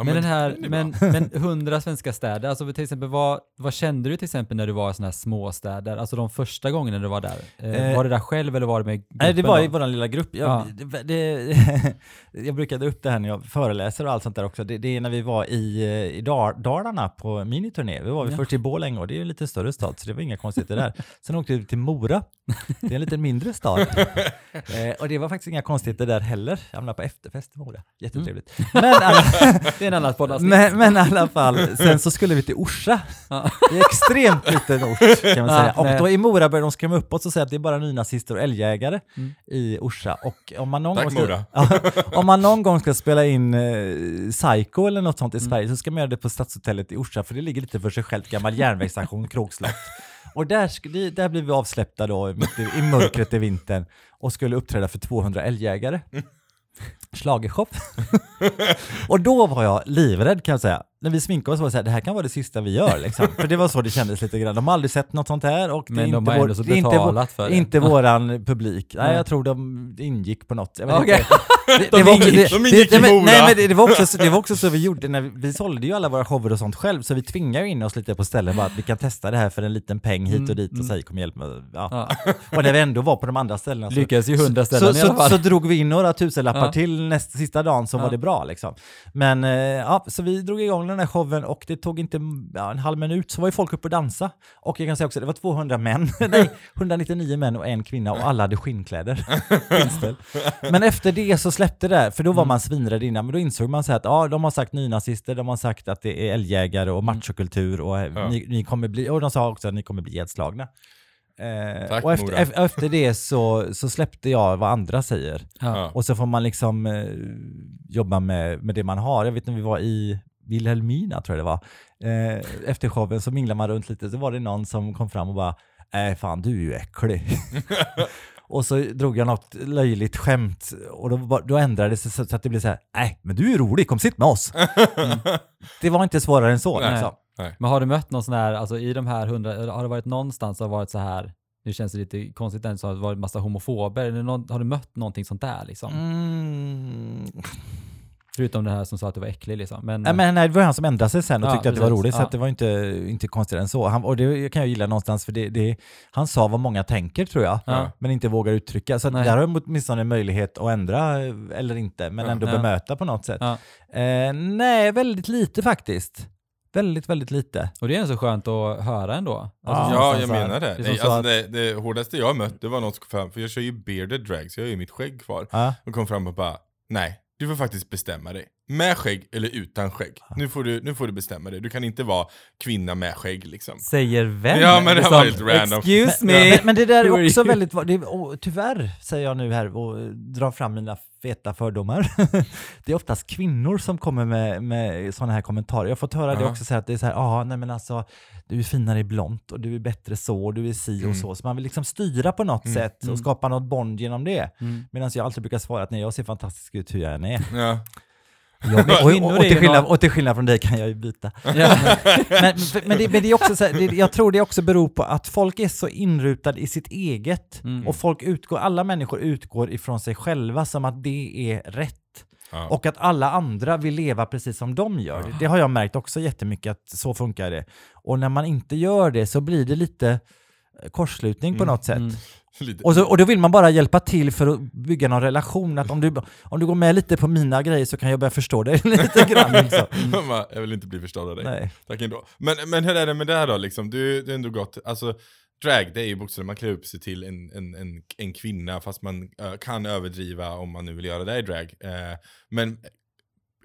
Ja, men, den här, men, men hundra svenska städer, alltså till exempel vad, vad kände du till exempel när du var i sådana här småstäder? Alltså de första gångerna du var där? Eh, Eh, var det där själv eller var det med gruppen? Nej, det var i vår lilla grupp. Jag, Ja. det, det, jag brukar dra upp det här när jag föreläser och allt sånt där också. Det, det är när vi var i, eh, i Dalarna på miniturné. Vi var Ja. först i Borlänge och det är en lite större stad så det var inga konstigheter där. Sen åkte vi till Mora. Det är en lite mindre stad. eh, och det var faktiskt inga konstigheter där heller. Jag hamnade på efterfest i Mora. Jättetrevligt. Men, alla, en annan poddavsnitt. men, men i alla fall, sen så skulle vi till Orsa. Ja. Det är extremt liten ort kan man Ja, säga. Och nej. då i Mora började de skrämma upp oss och säga att det är bara nynazister och älgjägare Mm. i Orsa. Och om man någon Tack, gång ska, Mora. ja, om man någon gång ska spela in eh, Psycho eller något sånt i Mm. Sverige så ska man göra det på Stadshotellet i Orsa för det ligger lite för sig självt, gammal järnvägsstation, Krogslott. Och där, där blev vi avsläppta då i, i mörkret i vintern och skulle uppträda för 200 älgjägare. Schlagershop. och då var jag livrädd kan jag säga. När vi sminkade oss var det så här, det här kan vara det sista vi gör liksom. För det var så det kändes lite grann. De har aldrig sett något sånt här och det är Men de inte har vår, så det är inte vår, för det. inte våran publik. Nej, jag tror de ingick på något. Jag inte. Det, De det var, det, de ingick i Mora. Nej, men det, det, var också, så- det var också så vi gjorde. När vi, vi sålde ju alla våra shower och sånt själv, så vi tvingade in oss lite på ställen bara att vi kan testa det här för en liten peng hit och dit och Mm, säga kom hjälp med. Ja. Och när vi ändå var på de andra ställena så, Lyckades ju hundra så, ställen i alla så, fall. så drog vi in några tusenlappar Ja. till nästa, sista dagen så Ja. var det bra liksom. Men eh, ja, så vi drog igång den här showen och det tog inte ja, en halv minut så var ju folk uppe och dansa. Och jag kan säga också, det var 200 män, nej 199 män och en kvinna och alla hade skinnkläder. Men efter det så släppte det, för då var man svinrädd innan, men då insåg man så här att ja, de har sagt nynazister, de har sagt att det är älgjägare och machokultur och, Ja. ni, ni kommer bli, och de sa också att ni kommer bli ihjälslagna. Eh, Tack, och efter, ef- efter det så, så släppte jag vad andra säger. Ja. Och så får man liksom eh, jobba med, med det man har. Jag vet när vi var i Vilhelmina tror jag det var. Eh, efter showen så minglade man runt lite, så var det någon som kom fram och bara Nej fan du är ju äcklig. och så drog jag något löjligt skämt och då, då ändrades det så, så att det blev så här, nej men du är rolig, kom sitt med oss. Mm. Det var inte svårare än så. Nej. Liksom. Nej. Men har du mött någon sån här, alltså i de här hundra, har det varit någonstans som har varit så här, nu känns det lite konstigt än, så har det varit massa homofober, eller någon, har du mött någonting sånt där liksom? Mm. Förutom det här som sa att du var äcklig liksom. Men, Nej, men nej, det var han som ändrade sig sen och Ja, tyckte att det var roligt, så Ja. att det var inte, inte konstigare än så. Han, och det kan jag gilla någonstans, för det, det, han sa vad många tänker tror jag, Ja. men inte vågar uttrycka. Så Nej. där har jag åtminstone en möjlighet att ändra, eh, eller inte, men Ja. ändå Ja. bemöta på något sätt. Ja. Eh, nej, väldigt lite faktiskt. Väldigt, väldigt lite. Och det är så skönt att höra ändå. Ja. Alltså, Ja, jag menar det. är som Nej, så alltså att- det, det hårdaste jag har mött, det var något som kom fram, för jag kör ju bearded drag, så jag har ju mitt skägg kvar. Ja. Och kom fram och bara, nej, Du får faktiskt bestämma dig. Med skägg eller utan skägg. Nu får du, nu får du bestämma dig. Du kan inte vara kvinna med skägg liksom. Säger vem? Ja, men det var lite random. Excuse me. men, men det där är också väldigt, det, är- och tyvärr säger jag nu här och drar fram mina feta fördomar. det är oftast kvinnor som kommer med, med sådana här kommentarer. Jag har fått höra det Ja. också, så här, att det är så här, ah, nej men alltså, du är finare i blont och du är bättre så och du är si Mm. och så. Så man vill liksom styra på något sätt och skapa något bond genom det. Mm. Medan jag alltid brukar svara att nej, jag ser fantastisk ut hur jag än är. Ja. Jag, och, Kvinnor och, och, till skillnad, och till skillnad från dig kan jag ju byta. Ja. men, men, det, men det är också så här, det, jag tror det också beror på att folk är så inrutade i sitt eget. Mm. Och folk utgår, alla människor utgår ifrån sig själva som att det är rätt. Ja. Och att alla andra vill leva precis som de gör. Det har jag märkt också jättemycket att så funkar det. Och när man inte gör det så blir det lite kortslutning på Mm, något sätt. mm. Och, så, och då vill man bara hjälpa till för att bygga någon relation. Att om du, om du går med lite på mina grejer så kan jag börja förstå dig lite grann. Liksom. Bara, jag vill inte bli förstådd av dig. Nej. Tack ändå. Men, men hur är det med det här då? Liksom? Du, du har ändå gått, alltså drag det är ju bokstavligen, man klär upp sig till en, en, en, en kvinna fast man eh, kan överdriva om man nu vill göra det i drag. Eh, men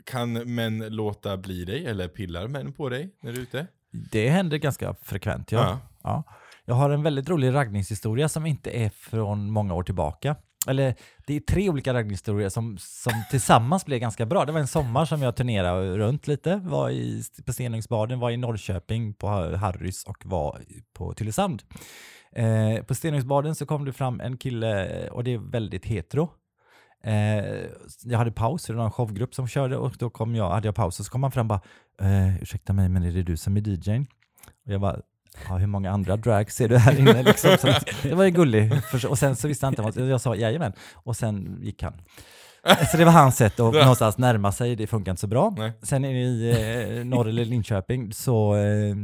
kan män låta bli dig eller pillar män på dig när du är ute? Det händer ganska frekvent, ja. Ja. ja. Jag har en väldigt rolig raggningshistoria som inte är från många år tillbaka. Eller det är tre olika raggningshistorier som, som tillsammans blev ganska bra. Det var en sommar som jag turnerade runt lite, var i, på Stenungsbaden, var i Norrköping på Harrys och var på Tylösand. Eh, på Stenungsbaden så kom det fram en kille, och det är väldigt hetero. Eh, jag hade paus, det var en showgrupp som körde och då kom jag, hade jag paus och så kom han fram och bara eh, ursäkta mig men är det du som är DJn? Och jag bara Ja, hur många andra drags ser du här inne? Liksom. Så att det var ju gullig. För- Och sen så visste han inte vad jag sa, jajamän. Och sen gick han. Så det var hans sätt att någonstans närma sig, det funkar inte så bra. Nej. Sen i eh, norr eller Linköping så, eh,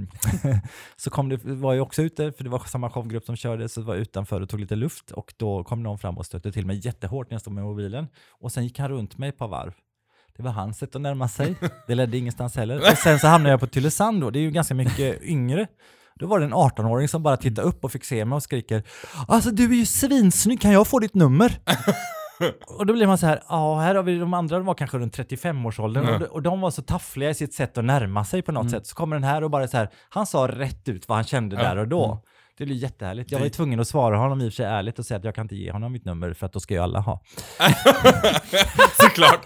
så kom det, var jag också ute, för det var samma showgrupp som körde, så var jag utanför och tog lite luft och då kom någon fram och stötte till mig jättehårt när jag stod med mobilen. Och sen gick han runt mig ett par varv. Det var hans sätt att närma sig. Det ledde ingenstans heller. Och sen så hamnade jag på Tylösand då, det är ju ganska mycket yngre. Då var det en 18-åring som bara tittade upp och fick se mig och skriker Alltså du är ju svinsnygg, kan jag få ditt nummer? och då blir man så här, ja här har vi de andra, de var kanske runt 35-årsåldern Ja. och, de- och de var så taffliga i sitt sätt att närma sig på något Mm. sätt. Så kommer den här och bara så här, han sa rätt ut vad han kände Ja. där och då. Mm. Det blir jättehärligt. Jag var ju tvungen att svara honom i och för sig ärligt och säga att jag kan inte ge honom mitt nummer för att då ska ju alla ha. Såklart!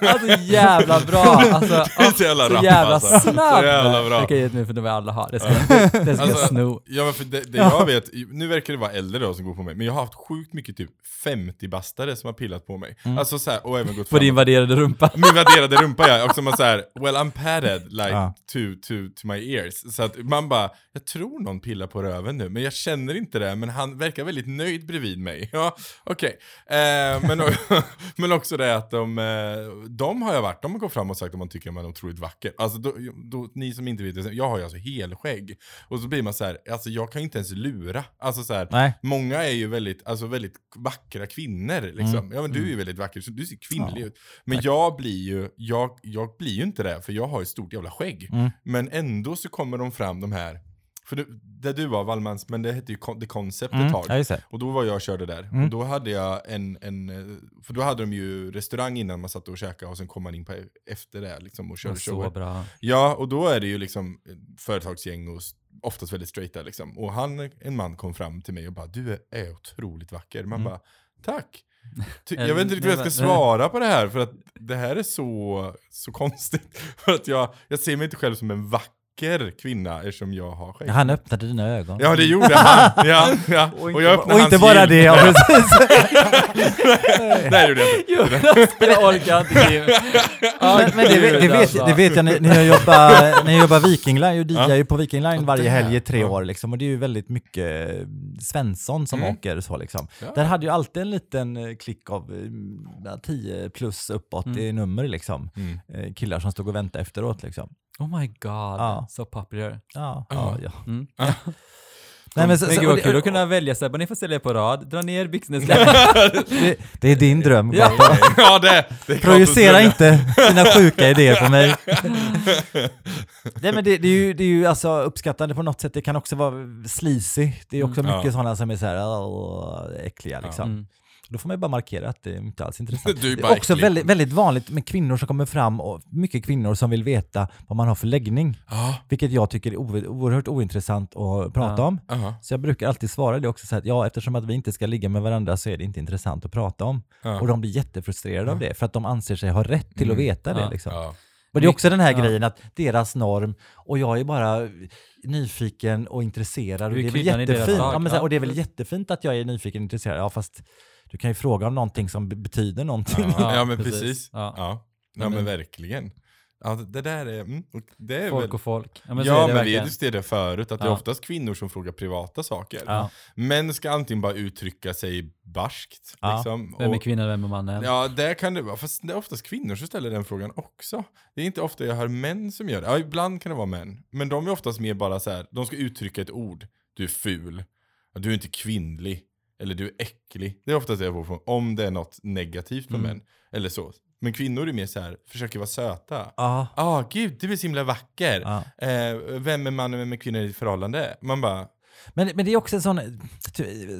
Alltså jävla bra! Alltså, Det är så jävla så rapp, jävla alltså. snabb! Så jävla bra. Jag kan ge ett nu för vill alla ha. Det ska, det ska jag Alltså, sno. Ja för det, det jag vet, nu verkar det vara äldre då som går på mig, men jag har haft sjukt mycket typ 50-bastare som har pillat på mig. Alltså så här, och även gått På fram din värderade rumpa. Min värderade rumpa ja, och som man såhär, well I'm padded like Ja. to, to, to my ears. Så att man bara, jag tror någon pillar på röven nu, men jag känner inte det, men han verkar väldigt nöjd bredvid mig. Ja, okej. Eh, men, men också det att de, eh, de har jag varit, de har gått fram och sagt att man tycker att man är otroligt vacker. Alltså då, då, ni som inte vet jag har ju alltså helskägg. Och så blir man så här, alltså jag kan ju inte ens lura. Alltså så här, Nej. Många är ju väldigt, alltså väldigt vackra kvinnor liksom. Mm. Ja men du är ju väldigt vacker, så du ser kvinnlig ut. Men jag blir ju, jag, jag blir ju inte det, för jag har ett stort jävla skägg. Mm. Men ändå så kommer de fram de här, för du, där du var Wallmans, men det hette ju The Concept ett Mm. tag. Ja, just det. Och då var jag och körde där. Mm. Och då hade jag en, en, för då hade de ju restaurang innan man satt och käkade och sen kom man in på efter det liksom och körde Så shower. bra. Ja, och då är det ju liksom eh, företagsgäng och oftast väldigt straighta liksom. Och han, en man kom fram till mig och bara du är, otroligt vacker. Man Mm. bara tack. Ty- jag vet inte riktigt hur jag ska svara på det här för att det här är så, så konstigt. För att jag, jag ser mig inte själv som en vacker kvinna eftersom jag har skägg. Han öppnade dina ögon. Ja det gjorde han. Ja, ja. Och, jag öppnade och inte hans bara hjul. det, ja, precis. Nej det gjorde jag inte. Jonas, jag orkar inte men, men det, vet- det, vet, det vet jag, när jag jobbar, när jag jobbar Viking Line, jag DJar Ja. ju på Viking Line varje helg i tre år liksom, och det är ju väldigt mycket eh, Svensson som Mm. åker så liksom. Ja. Där hade ju alltid en liten eh, klick av eh, 10 plus uppåt Mm. i nummer liksom. Mm. Eh, Killar som stod och väntade efteråt liksom. Oh my god, Ja. so popular. Ja, Ja. ja, ja. Mm. Nej, men så, Men gud vad kul att kunna välja Sebbe, ni får ställa er på rad, dra ner byxorna. det, det är din dröm. Ja. Ja det, det Projicera inte dina sjuka idéer på mig. Nej men det, det, är ju, det är ju alltså uppskattande på något sätt, det kan också vara sleazy. Det är också Mm. mycket Ja. sådana som är så här "Åh, äckliga liksom. Mm. Då får man ju bara markera att det är inte alls intressant. Du är Det är också väldigt, väldigt vanligt med kvinnor som kommer fram, och mycket kvinnor som vill veta vad man har för läggning. Ja, Vilket jag tycker är oerhört ointressant att prata Ja. om. aha, Så jag brukar alltid svara det också, så att ja, eftersom att vi inte ska ligga med varandra så är det inte intressant att prata om. Och de blir jättefrustrerade av det, för att de anser sig ha rätt till att Mm. veta det. Liksom. Och det är också den här Ja. grejen att deras norm, och jag är bara nyfiken och intresserad. Och är det är väl jättefint. Ja, men så här, ja. och det är väl jättefint att jag är nyfiken och intresserad. Ja, fast du kan ju fråga om någonting som be- betyder någonting. Ja, Ja, men precis. precis. Ja. Ja, ja. men verkligen. Ja, det där är, mm, det är Folk väl... och folk. Ja, men, ja, är det men vi diskuterade förut att det är Ja. oftast kvinnor som frågar privata saker. Ja. Män ska antingen bara uttrycka sig barskt. Ja. Liksom, Vem är och- kvinnan, vem är mannen? Ja, det kan det vara. Fast det är oftast kvinnor som ställer den frågan också. Det är inte ofta jag hör män som gör det. Ja, ibland kan det vara män. Men de är oftast mer bara så här, de ska uttrycka ett ord. Du är ful. Ja, Du är inte kvinnlig. Eller du är äcklig. Det är oftast det jag får från, om det är något negativt med Mm. män. Eller så. Men kvinnor är mer så här, försöker vara söta. Ja, Ja, ah, gud, du är så himla vacker. ja. Eh, vem är mannen, vem är kvinnan i ditt förhållande? Man bara, Men, men det är också en sån,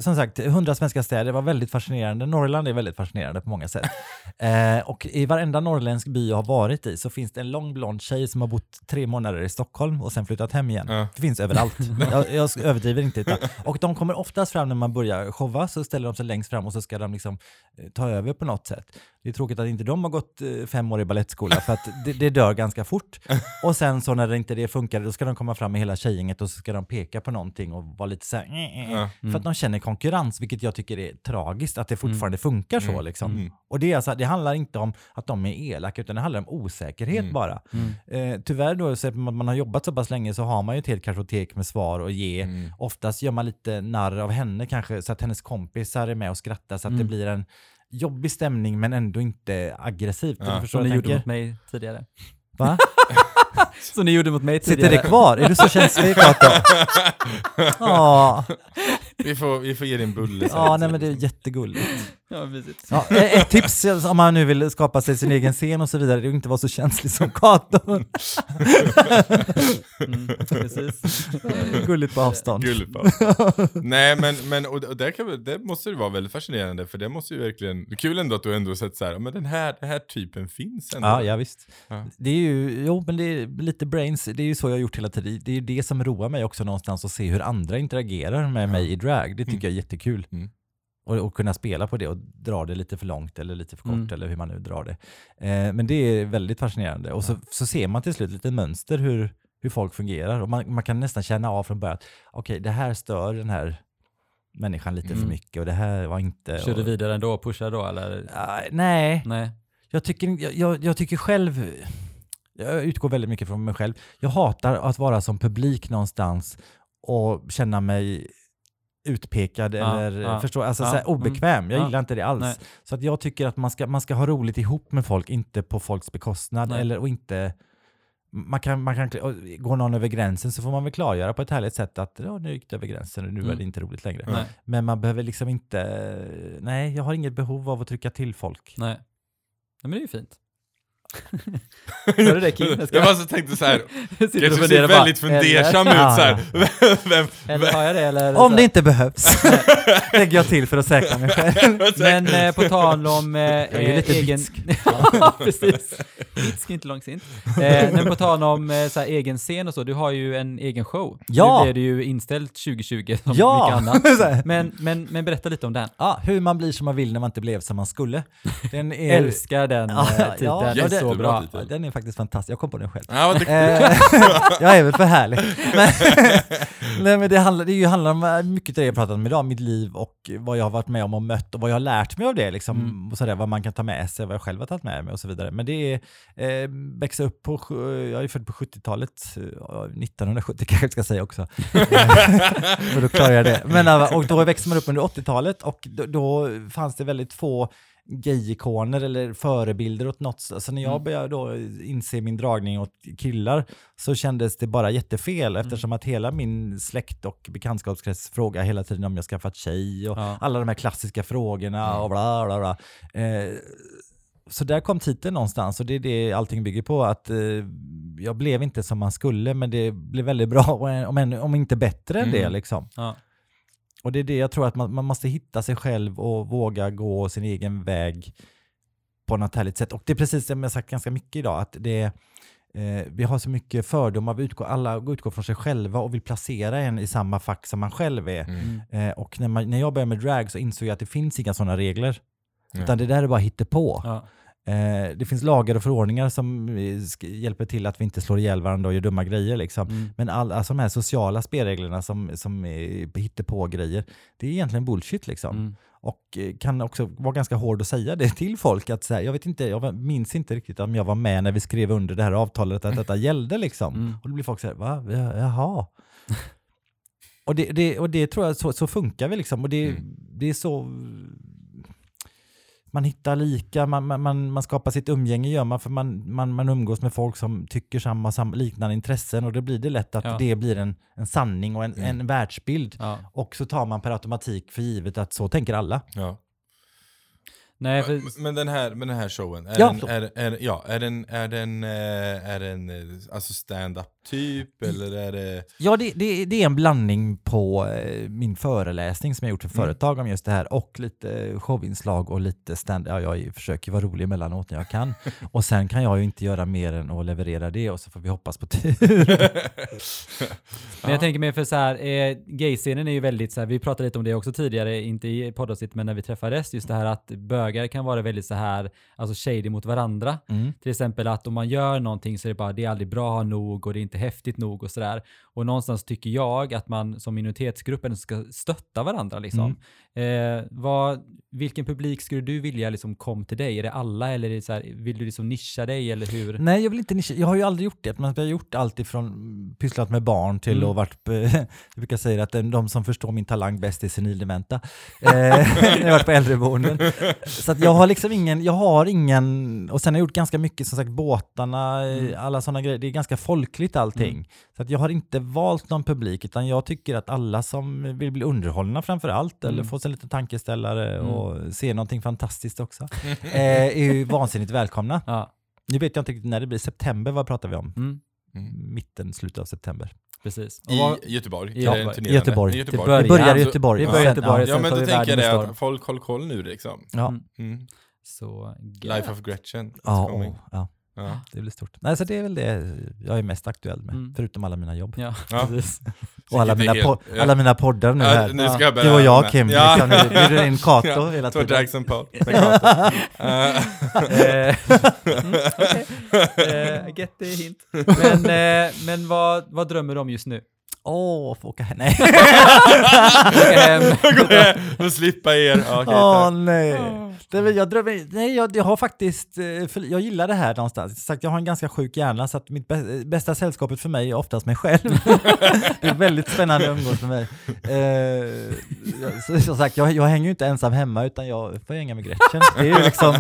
som sagt, hundra svenska städer var väldigt fascinerande. Norrland är väldigt fascinerande på många sätt. eh, och i varenda norrländsk by jag har varit i så finns det en lång blond tjej som har bott tre månader i Stockholm och sen flyttat hem igen. Ja. Det finns överallt. jag, jag överdriver inte. Utan, och de kommer oftast fram när man börjar showa, så ställer de sig längst fram och så ska de liksom eh, ta över på något sätt. Det är tråkigt att inte de har gått eh, fem år i ballettskola för att det, det dör ganska fort. Och sen så när det inte det funkar, då ska de komma fram med hela tjejgänget och så ska de peka på någonting och vara lite så här. Ja. För att de känner konkurrens, vilket jag tycker är tragiskt, att det fortfarande funkar så. Mm. Liksom. Mm. Och det, är alltså, det handlar inte om att de är elaka, utan det handlar om osäkerhet Mm. bara. Mm. Eh, tyvärr då, så att man har jobbat så pass länge så har man ju ett helt kartotek med svar att ge. mm. Oftast gör man lite narr av henne kanske, så att hennes kompisar är med och skrattar, så att det Mm. blir en jobbig stämning men ändå inte aggressivt. Ja. Du förstår vad ni jag gjorde mot mig tidigare. Va? Som ni gjorde mot mig tidigare. Sitter det kvar? Är du så känslig Kato? Ja, vi, får, vi får ge dig en bulle sen. ja nej, men det är jättegulligt. Ja, mysigt. Ja, eh, ett tips om man nu vill skapa sig sin egen scen och så vidare, det är att inte vara så känslig som Kato. Mm, precis. Gulligt på avstånd. Gulligt bara. Nej men, men och, och det, kan, det måste ju vara väldigt fascinerande för det måste ju verkligen, det är kul ändå att du ändå sett så här, men den här, den här typen finns ändå. Ja, ja visst. Ja. Det är ju, jo men det är lite brains, det är ju så jag har gjort hela tiden. Det är ju det som roar mig också någonstans att se hur andra interagerar med mig i drag. Det tycker Mm. jag är jättekul. Mm. Och, och kunna spela på det och dra det lite för långt eller lite för kort Mm. eller hur man nu drar det. Eh, men det är väldigt fascinerande. Och så, så ser man till slut lite mönster hur, hur folk fungerar. Och man, man kan nästan känna av från början att okej, det här stör den här människan lite för Mm. mycket och det här var inte... Kör du vidare ändå pushar då eller? Ah, nej, Nej. jag tycker, jag, jag, jag tycker själv, jag utgår väldigt mycket från mig själv. Jag hatar att vara som publik någonstans och känna mig utpekad Ja, eller ja, förstår, alltså ja, här, obekväm. Jag ja, gillar inte det alls. nej. Så att jag tycker att man ska, man ska ha roligt ihop med folk, inte på folks bekostnad. Nej. Eller, och inte, man kan, man kan, går någon över gränsen så får man väl klargöra på ett härligt sätt att ja, nu gick det över gränsen och nu Mm. är det inte roligt längre. Nej. Men man behöver liksom inte, nej jag har inget behov av att trycka till folk. Nej. Nej, men det är ju fint. Hör du det Kim? Jag ska- Jag bara så tänkte så här, Sitter jag och ser väldigt fundersam ut eller- så här. Vem, Eller har jag det eller? Om det inte behövs lägger jag till för att säkra mig själv. Men eh, på tal om eh, är ju lite egen... bitsk. ja, precis. Bitsk inte långsint. Eh, men på tal om eh, så här, egen scen och så, du har ju en egen show. Ja. Nu blev det ju inställt 2020 som Ja. mycket annat. Men, men, men berätta lite om den. Ja, hur man blir som man vill när man inte blev som man skulle. Den är, Älskar den Ja, eh, ja, titeln, ja, det- så bra. titel. Den är faktiskt fantastisk. Jag kom på den själv. Ja, vad. Eh, jag är väl för härlig. Men, nej, men det, handlar, det handlar om eh, mycket det jag pratat om idag, mitt liv och vad jag har varit med om och mött och vad jag har lärt mig av det. Liksom, Mm. och sådär, vad man kan ta med sig, vad jag själv har tagit med mig och så vidare. Men det är eh, växa upp på, jag är född på 70-talet, eh, 1970 kanske jag ska säga också. För då klarar jag det. Men, eh, och då växte man upp under 80-talet och då, då fanns det väldigt få gay-ikoner eller förebilder åt något. Så när jag Mm. började då inse min dragning åt killar så kändes det bara jättefel Mm. eftersom att hela min släkt och bekantskapskrets frågar hela tiden om jag skaffat tjej och Ja. alla de här klassiska frågorna Mm. och bla bla bla. Eh, så där kom titeln någonstans och det är det allting bygger på. Att eh, jag blev inte som man skulle men det blev väldigt bra, om, än- om inte bättre än det Mm. liksom. Ja. Och det är det jag tror att man, man måste hitta sig själv och våga gå sin egen väg på något härligt sätt. Och det är precis som jag sagt ganska mycket idag, att det eh, vi har så mycket fördomar, vi utgår, alla utgår från sig själva och vill placera en i samma fack som man själv är. Mm. Eh, och när, man, när jag började med drag så insåg jag att det finns inga sådana regler. Nej. Utan det där är bara hittepå. Ja. Eh, det finns lagar och förordningar som eh, hjälper till att vi inte slår ihjäl varandra och gör dumma grejer. Liksom. Mm. Men all, alltså de här sociala spelreglerna som, som är hittepå-grejer, det är egentligen bullshit. Liksom. Mm. Och eh, kan också vara ganska hård att säga det till folk. Att så här, jag, vet inte, jag minns inte riktigt om jag var med när vi skrev under det här avtalet att detta gällde. Liksom. Mm. Och då blir folk så här, va? Ja, Jaha. och, det, det, och det tror jag, så, så funkar vi liksom. Och det, Mm. det är så... Man hittar lika, man, man- man, skapar sitt umgänge gör man för man, man, man umgås med folk som tycker samma, samma liknande intressen och då blir det lätt att Ja. det blir en, en sanning och en, Mm. en världsbild. Ja. Och så tar man per automatik för givet att så tänker alla. Ja. Nej, för, Men den här, men den här showen, är Ja, den, är, är, ja, är den, är den, eh, är den eh, alltså stand-up typ eller är det... Ja, det, det, det är en blandning på eh, min föreläsning som jag gjort för Mm. företag om just det här och lite showinslag och lite stand Ja, jag försöker vara rolig emellanåt när jag kan. och sen kan jag ju inte göra mer än att leverera det och så får vi hoppas på tur. Men jag tänker mig för så här, eh, gayscenen är ju väldigt så här, vi pratade lite om det också tidigare, inte i poddavsnitt men när vi träffades, just det här att bögar kan vara väldigt så här, alltså shady mot varandra. Mm. Till exempel att om man gör någonting så är det bara, det är aldrig bra nog och det är inte häftigt nog och sådär. Och någonstans tycker jag att man som minoritetsgrupp ändå ska stötta varandra liksom. Eh, vad, vilken publik skulle du vilja liksom kom till dig? Är det alla eller är det så här, vill du liksom nischa dig eller hur? Nej, jag vill inte nischa. Jag har ju aldrig gjort det. Men jag har gjort allt ifrån pysslat med barn till Mm. och varit, jag brukar säga att de som förstår min talang bäst är senildementa. Eh, när jag har varit på äldreboenden. Så att jag har liksom ingen, jag har ingen, och sen har jag gjort ganska mycket, som sagt båtarna, eh, Mm. alla sådana grejer. Det är ganska folkligt allting. Mm. Så att jag har inte valt någon publik, utan jag tycker att alla som vill bli underhållna framför allt, eller Mm. få sig en liten tankeställare Mm. och se någonting fantastiskt också, eh, är ju vansinnigt välkomna. Ja, Nu vet jag inte riktigt när det blir. September, vad pratar vi om? mm, Mm. Mitten, slutet av september. precis. I Göteborg? I Göteborg. Göteborg. Göteborg. börjar, Det börjar i Göteborg. Sen- Göteborg, ja. Ja men då tänker jag att folk håll koll nu liksom. Ja, Mm. Så Life of Gretchen. ja, ja, Ja. det blir stort. Nej, så det är väl det jag är mest aktuell med, Mm. förutom alla mina jobb. Ja. Och alla mina, helt- alla mina poddar nu Ja, här. nu ska jag börja Du och jag Kim, Ja. liksom, nu blir du in Kato Ja, hela Två tiden. drags and Paul. get the hint. Men, eh, men vad, vad drömmer du om just nu? Åh, få åka hem. Nej. Och slippa er. Åh tack. nej. Det jag, drömmer, nej jag, jag har faktiskt, eh, för, jag gillar det här någonstans. Sagt, jag har en ganska sjuk hjärna så att mitt bä- bästa sällskapet för mig är oftast mig själv. det är väldigt spännande att umgås med mig. Eh, som sagt, jag, jag hänger ju inte ensam hemma utan jag får hänga med Gretchen. Det är liksom,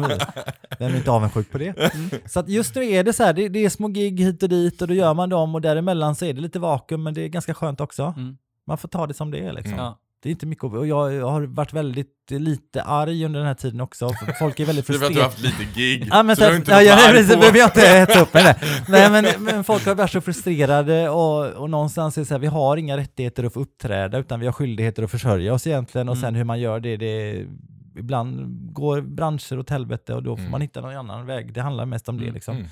vem är inte avundsjuk på det? Så att just nu är det så här, det, det är små gig hit och dit och då gör man dem och däremellan så är det lite vakuum men det är ganska skönt också. Mm. Man får ta det som det är liksom. Ja. Det är inte mycket och jag, jag har varit väldigt lite arg under den här tiden också. Folk är väldigt Det är för att du har frustrerade. haft lite gig. Ja, men så så, inte ja, jag, på. behöver jag inte hetsa upp med det. Nej, men, men folk har varit så frustrerade och, och någonstans är det så här, vi har inga rättigheter att få uppträda utan vi har skyldigheter att försörja oss egentligen och Mm. sen hur man gör det, det ibland går branscher åt helvete och då får Mm. man hitta någon annan väg. Det handlar mest om det Mm. liksom. Mm.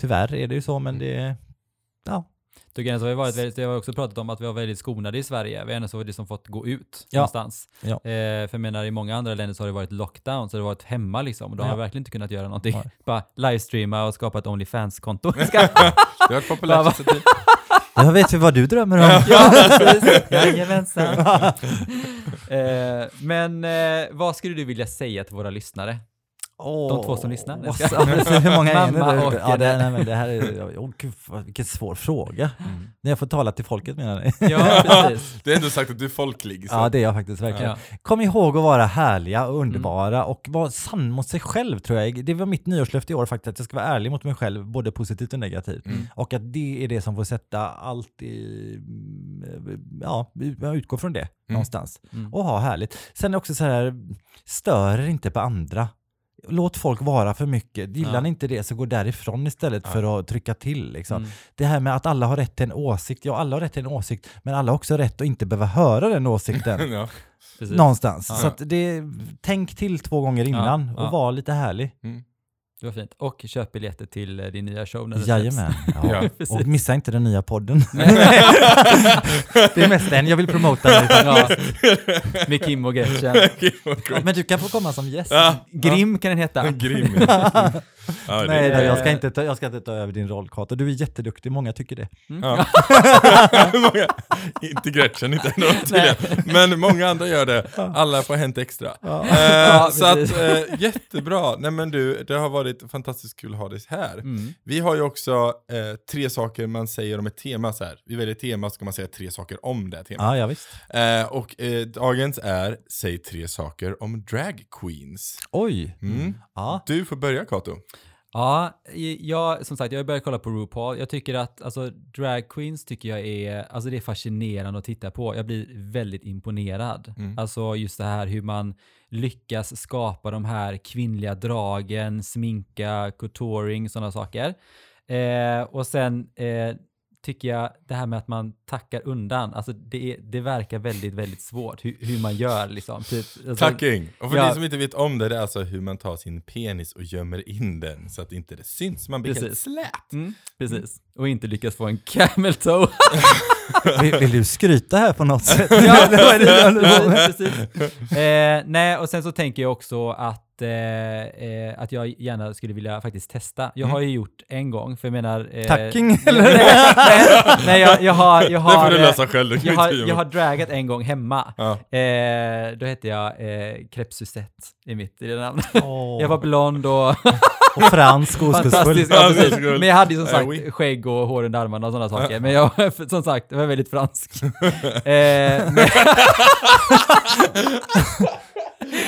Tyvärr är det ju så, men det, ja, Tycker jag, har vi, varit, väldigt- vi har också pratat om att vi har väldigt skonade i Sverige. Vi har ändå så liksom fått gå ut Ja. någonstans. Ja. Eh, för jag menar, i många andra länder så har det varit lockdown, så det har varit hemma liksom. Och då har Ja. jag verkligen inte kunnat göra någonting. Nej. Bara livestreama och skapa ett Onlyfans-konto. Det har varit populärt. Jag vet vi vad du drömmer om. ja, precis. Jajamensan. eh, men eh, vad skulle du vilja säga till våra lyssnare? De två som lyssnar. Hur många är det? Mamma och? Ja, det, nej, men det här är, oh, gud, vilken svår fråga. Mm. När jag får tala till folket menar ni? Ja, precis. Du har ändå sagt att du är folklig. Så. Ja, det är jag faktiskt verkligen. Ja. Kom ihåg att vara härliga och Mm. underbara och vara sann mot sig själv tror jag. Det var mitt nyårslöfte i år faktiskt, att jag ska vara ärlig mot mig själv, både positivt och negativt. Mm. Och att det är det som får sätta allt i, mm, ja, jag utgår från det någonstans. Mm. Och ha härligt. Sen också så här, stör inte på andra. Låt folk vara för mycket. Gillar Ja. ni inte det så gå därifrån istället Ja. för att trycka till. Liksom. Mm. Det här med att alla har rätt till en åsikt, ja alla har rätt till en åsikt, men alla har också rätt att inte behöva höra den åsikten. ja. Någonstans. Ja. Så att det, tänk till två gånger innan Ja, ja. och var lite härlig. Det var fint. Och köp biljetter till eh, din nya show när Jajamän. Ja. Ja. Och missa inte den nya podden. det är mest den jag vill promota nu. ja. Med Kim och Gretchen. Men du kan få komma som gäst. Ja, Grim kan den heta. Grim. Ja, det- Nej, då, jag, ska Eh. inte ta, jag ska inte ta över din roll, Kato. Du är jätteduktig, många tycker det. Ja. många, inte Gretchen, inte ändå. Men många andra gör det. Alla på Hänt Extra. Eh, Ja, så att, eh, jättebra. Nej men du, det har varit fantastiskt kul att ha dig här. Mm. Vi har ju också eh, tre saker man säger om ett tema så här. Vi väljer ett tema så ska man säga tre saker om det temat. Ja, ja visst. Eh, och eh, dagens är Säg tre saker om drag queens. Oj. Mm. Ja. Du får börja Kato. Ja, jag, som sagt, jag har börjat kolla på RuPaul. Jag tycker att alltså, drag queens tycker jag är, alltså det är fascinerande att titta på. Jag blir väldigt imponerad. Mm. Alltså just det här hur man lyckas skapa de här kvinnliga dragen, sminka, coutouring, sådana saker. Eh, och sen eh, tycker jag det här med att man tackar undan, alltså det, är, det verkar väldigt, väldigt svårt hur, hur man gör liksom. Typ, alltså, Tacking! Och för ja. ni som inte vet om det, det är alltså hur man tar sin penis och gömmer in den så att inte det syns. Man blir helt Precis. slät. Mm, precis. Och inte lyckas få en camel toe. Vill, vill du skryta här på något sätt? Ja, Det det precis. Eh, nej, och sen så tänker jag också att, eh, eh, att jag gärna skulle vilja faktiskt testa. Jag har ju gjort en gång, för jag menar... Eh, Tacking, eller? nej, nej, jag, jag har... Jag Det har, får du lösa själv. det jag har, jag har dragat en gång hemma. Ja. Eh, då hette jag eh, Crêpe Suzette i mitt i det namn. Åh. Jag var blond och Och fransk oskuldsfull. Ja. Men jag hade ju som sagt oui. Skägg och hår under armarna och sådana saker. Men jag, som sagt, jag var väldigt fransk. eh, men,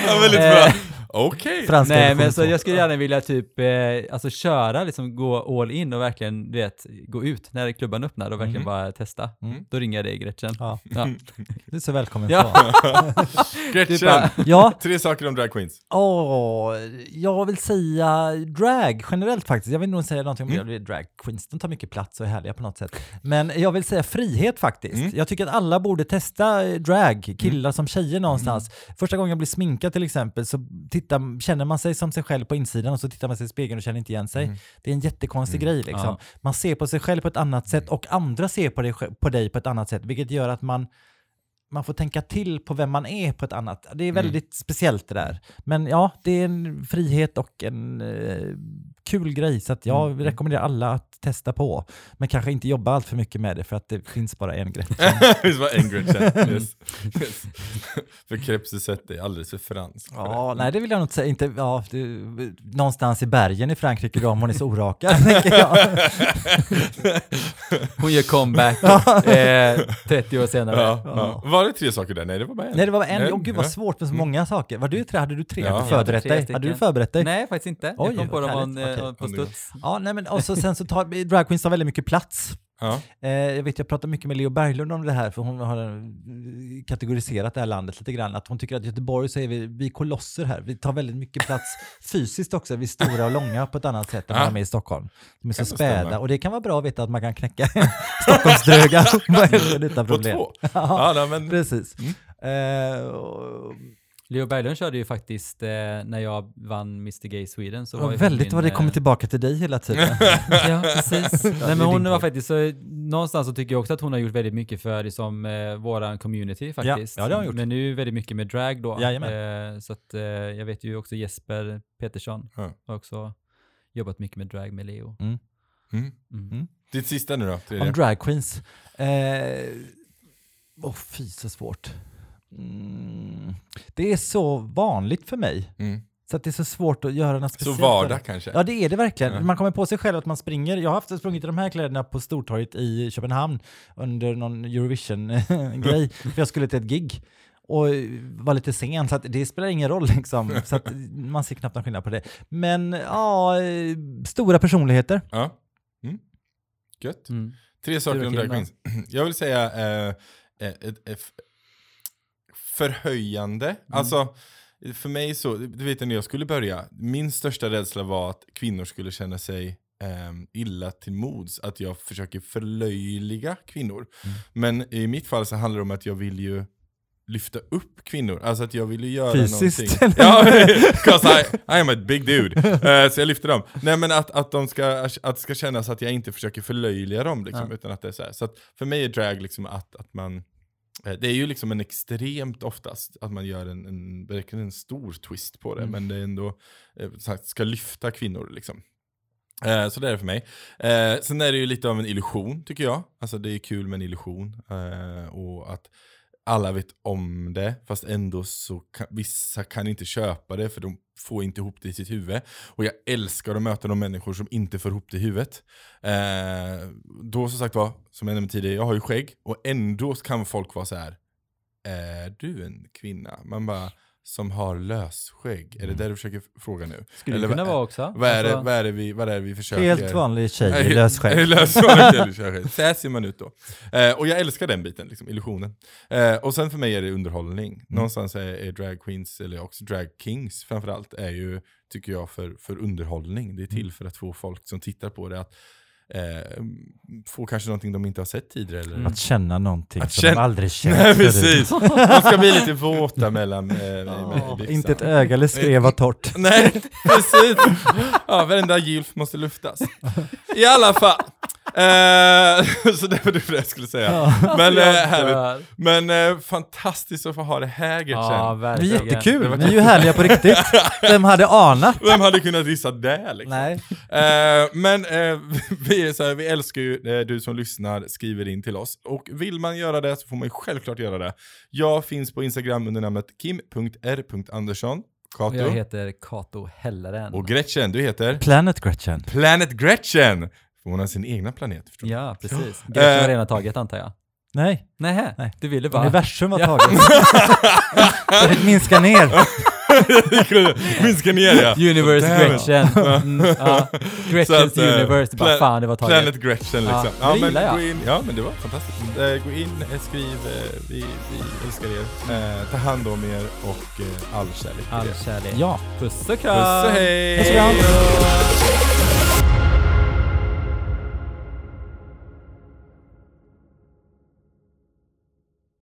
Ja, väldigt Eh, bra. Okej. Franska Nej, men så två. jag skulle gärna vilja typ, eh, alltså köra, liksom gå all in och verkligen, du vet, gå ut när klubban öppnar och verkligen Mhm. bara testa. Mm. Då ringer jag dig Gretchen. Ja. Ja. Du är så välkommen. Ja. Gretchen, ja, tre saker om drag queens. Åh, jag vill säga drag generellt faktiskt. Jag vill nog säga någonting om Mm. det. Drag queens, de tar mycket plats och är härliga på något sätt. Men jag vill säga frihet faktiskt. Mm. Jag tycker att alla borde testa eh, drag, killar som tjejer någonstans. Första gången jag blir sminkad till exempel så tittar, känner man sig som sig själv på insidan och så tittar man sig i spegeln och känner inte igen sig. Mm. Det är en jättekonstig Mm. grej liksom. Ja. Man ser på sig själv på ett annat sätt och andra ser på dig, på dig på ett annat sätt, vilket gör att man man får tänka till på vem man är på ett annat. Det är väldigt speciellt det där. Men ja, det är en frihet och en eh, kul grej. Så att jag Mm. rekommenderar alla att testa på. Men kanske inte jobba allt för mycket med det för att det finns bara en grej. Visst var en Gretchen? Yes. Yes. för crêpe Suzette är alldeles för fransk. Ja, nej det vill jag nog inte säga. Inte, ja, det, någonstans i bergen i Frankrike då, om hon är så orakad. Hon gör comeback eh, 30 år senare. Ja, ja. Var det tre saker där? Nej, det var bara en. Nej, det var en. En, Åh gud vad ja. svårt med så många saker. Var du tre? Hade du tre? Ja. Hade du förberett tre dig? stycken. Hade du förberett dig? Nej, faktiskt inte. Oj, jag kom på dem Okej. på studs. Ja, nej men och så, sen så tar drag queens tar väldigt mycket plats. Ja. Eh, jag vet, jag pratar mycket med Leo Berglund om det här, för hon har eh, kategoriserat det här landet lite grann. Att hon tycker att Göteborg så är vi, vi kolosser här. Vi tar väldigt mycket plats fysiskt också. Vi är stora och långa på ett annat sätt än Ja. de är i Stockholm. De är så späda stämma. och det kan vara bra att veta att man kan knäcka Stockholmsdröga utan På problem. två? Ja, Ja, men... precis. Mm. Och- Leo Berglund körde ju faktiskt, eh, när jag vann Mr Gay Sweden så var väldigt vad det eh, kommer tillbaka till dig hela tiden. Ja, precis. Nej, men hon var faktiskt, så, någonstans så tycker jag också att hon har gjort väldigt mycket för liksom, eh, våran community faktiskt. ja, det har hon gjort. Men nu väldigt mycket med drag då. Eh, så att eh, jag vet ju också Jesper Petersson Ja. har också jobbat mycket med drag med Leo. Mm. Mm. Mm. Ditt sista nu då? Tredje. Om drag queens. Eh, Åh fy så svårt. Mm. Det är så vanligt för mig. Mm. Så att det är så svårt att göra något Så speciellt. vardag kanske? Ja det är det verkligen. Ja. Man kommer på sig själv att man springer. Jag har haft sprungit i de här kläderna på Stortorget i Köpenhamn under någon Eurovision-grej. för jag skulle till ett gig och var lite sen så att det spelar ingen roll liksom. Så att man ser knappt någon skillnad på det. Men ja, stora personligheter. Ja. Mm. Gött. Mm. Tre saker om då, drag Kim, queens. Jag vill säga eh, eh, ett, ett, f- förhöjande. Mm. Alltså, för mig så, du vet när jag skulle börja, min största rädsla var att kvinnor skulle känna sig ehm, illa till mods, att jag försöker förlöjliga kvinnor. Men i mitt fall så handlar det om att jag vill ju lyfta upp kvinnor, alltså att jag vill ju göra Fysiskt, någonting. Ja, 'cause I, I am a big dude. Eh, så jag lyfter dem. Nej men att, att, de ska, att det ska kännas att jag inte försöker förlöjliga dem, liksom, Ja. utan att det är så här. Så att för mig är drag liksom att, att man det är ju liksom en extremt oftast att man gör en, en, verkligen en stor twist på det, Mm. men det är ändå eh, här, ska lyfta kvinnor liksom. Eh, så det är det för mig. Eh, sen är det ju lite av en illusion tycker jag. Alltså det är kul med en illusion. Eh, och att alla vet om det, fast ändå så kan, vissa kan inte köpa det för de får inte ihop det i sitt huvud. Och jag älskar att möta de människor som inte får ihop det i huvudet. Eh, då som sagt var, som jag nämnde tidigare, jag har ju skägg och ändå kan folk vara så här. Eh, är du en kvinna? Man bara, som har lösskägg? Är det det du försöker fråga nu? Skulle Eller det kunna vara också. Vad är, det, Alltså, vad, är det vi, vad är det vi försöker... Helt vanlig tjej i lösskägg. Så här ser man ut då. Eh, och jag älskar den biten, liksom, illusionen. Eh, och sen för mig är det underhållning. Någonstans är, är drag queens, eller också drag kings framförallt, är ju, tycker jag, för, för underhållning. Det är till för att få folk som tittar på det att eh, få kanske någonting de inte har sett tidigare. Eller, Att känna någonting Att som känna- de aldrig känt Nej, precis. Man ska bli lite våta mellan eh, byxan. Inte ett öga eller skrev var torrt. Nej, precis. Ja, varenda gylf måste luftas. I alla fall. Eh, så det var det jag skulle säga. Men, eh, härligt. Men eh, fantastiskt att få ha det här Ja, Gertsen. Det är jättekul, ni är ju härliga på riktigt. Vem hade anat? Vem hade kunnat gissa det liksom? Nej. Eh, men vi, är så här, vi älskar ju du som lyssnar, skriver in till oss. Och vill man göra det så får man ju självklart göra det. Jag finns på Instagram under namnet kim.r.andersson. Och jag Kato. heter Kato Helleren. Och Gretchen, du heter? Planet Gretchen. Planet Gretchen! Hon har sin egna planet förstår. Ja, precis. Gretchen Eh, har redan tagit antar jag. Nej, Nähä, Nej. du ville bara... universum Ja. Så det minskar ner. Minska ner ja. Universe Damn. Gretchen. Mm, ja. Gretchens att, eh, Universe, bara fan det var taget. Planet Gretchen Ja, liksom. det Ja, men gillar jag. gå in, ja men det var fantastiskt. Eh, gå in, eh, skriv, eh, vi, vi älskar er. Eh, ta hand om er och eh, all kärlek All kärlek. Ja. Puss och kram! Puss och hej! Puss och kram.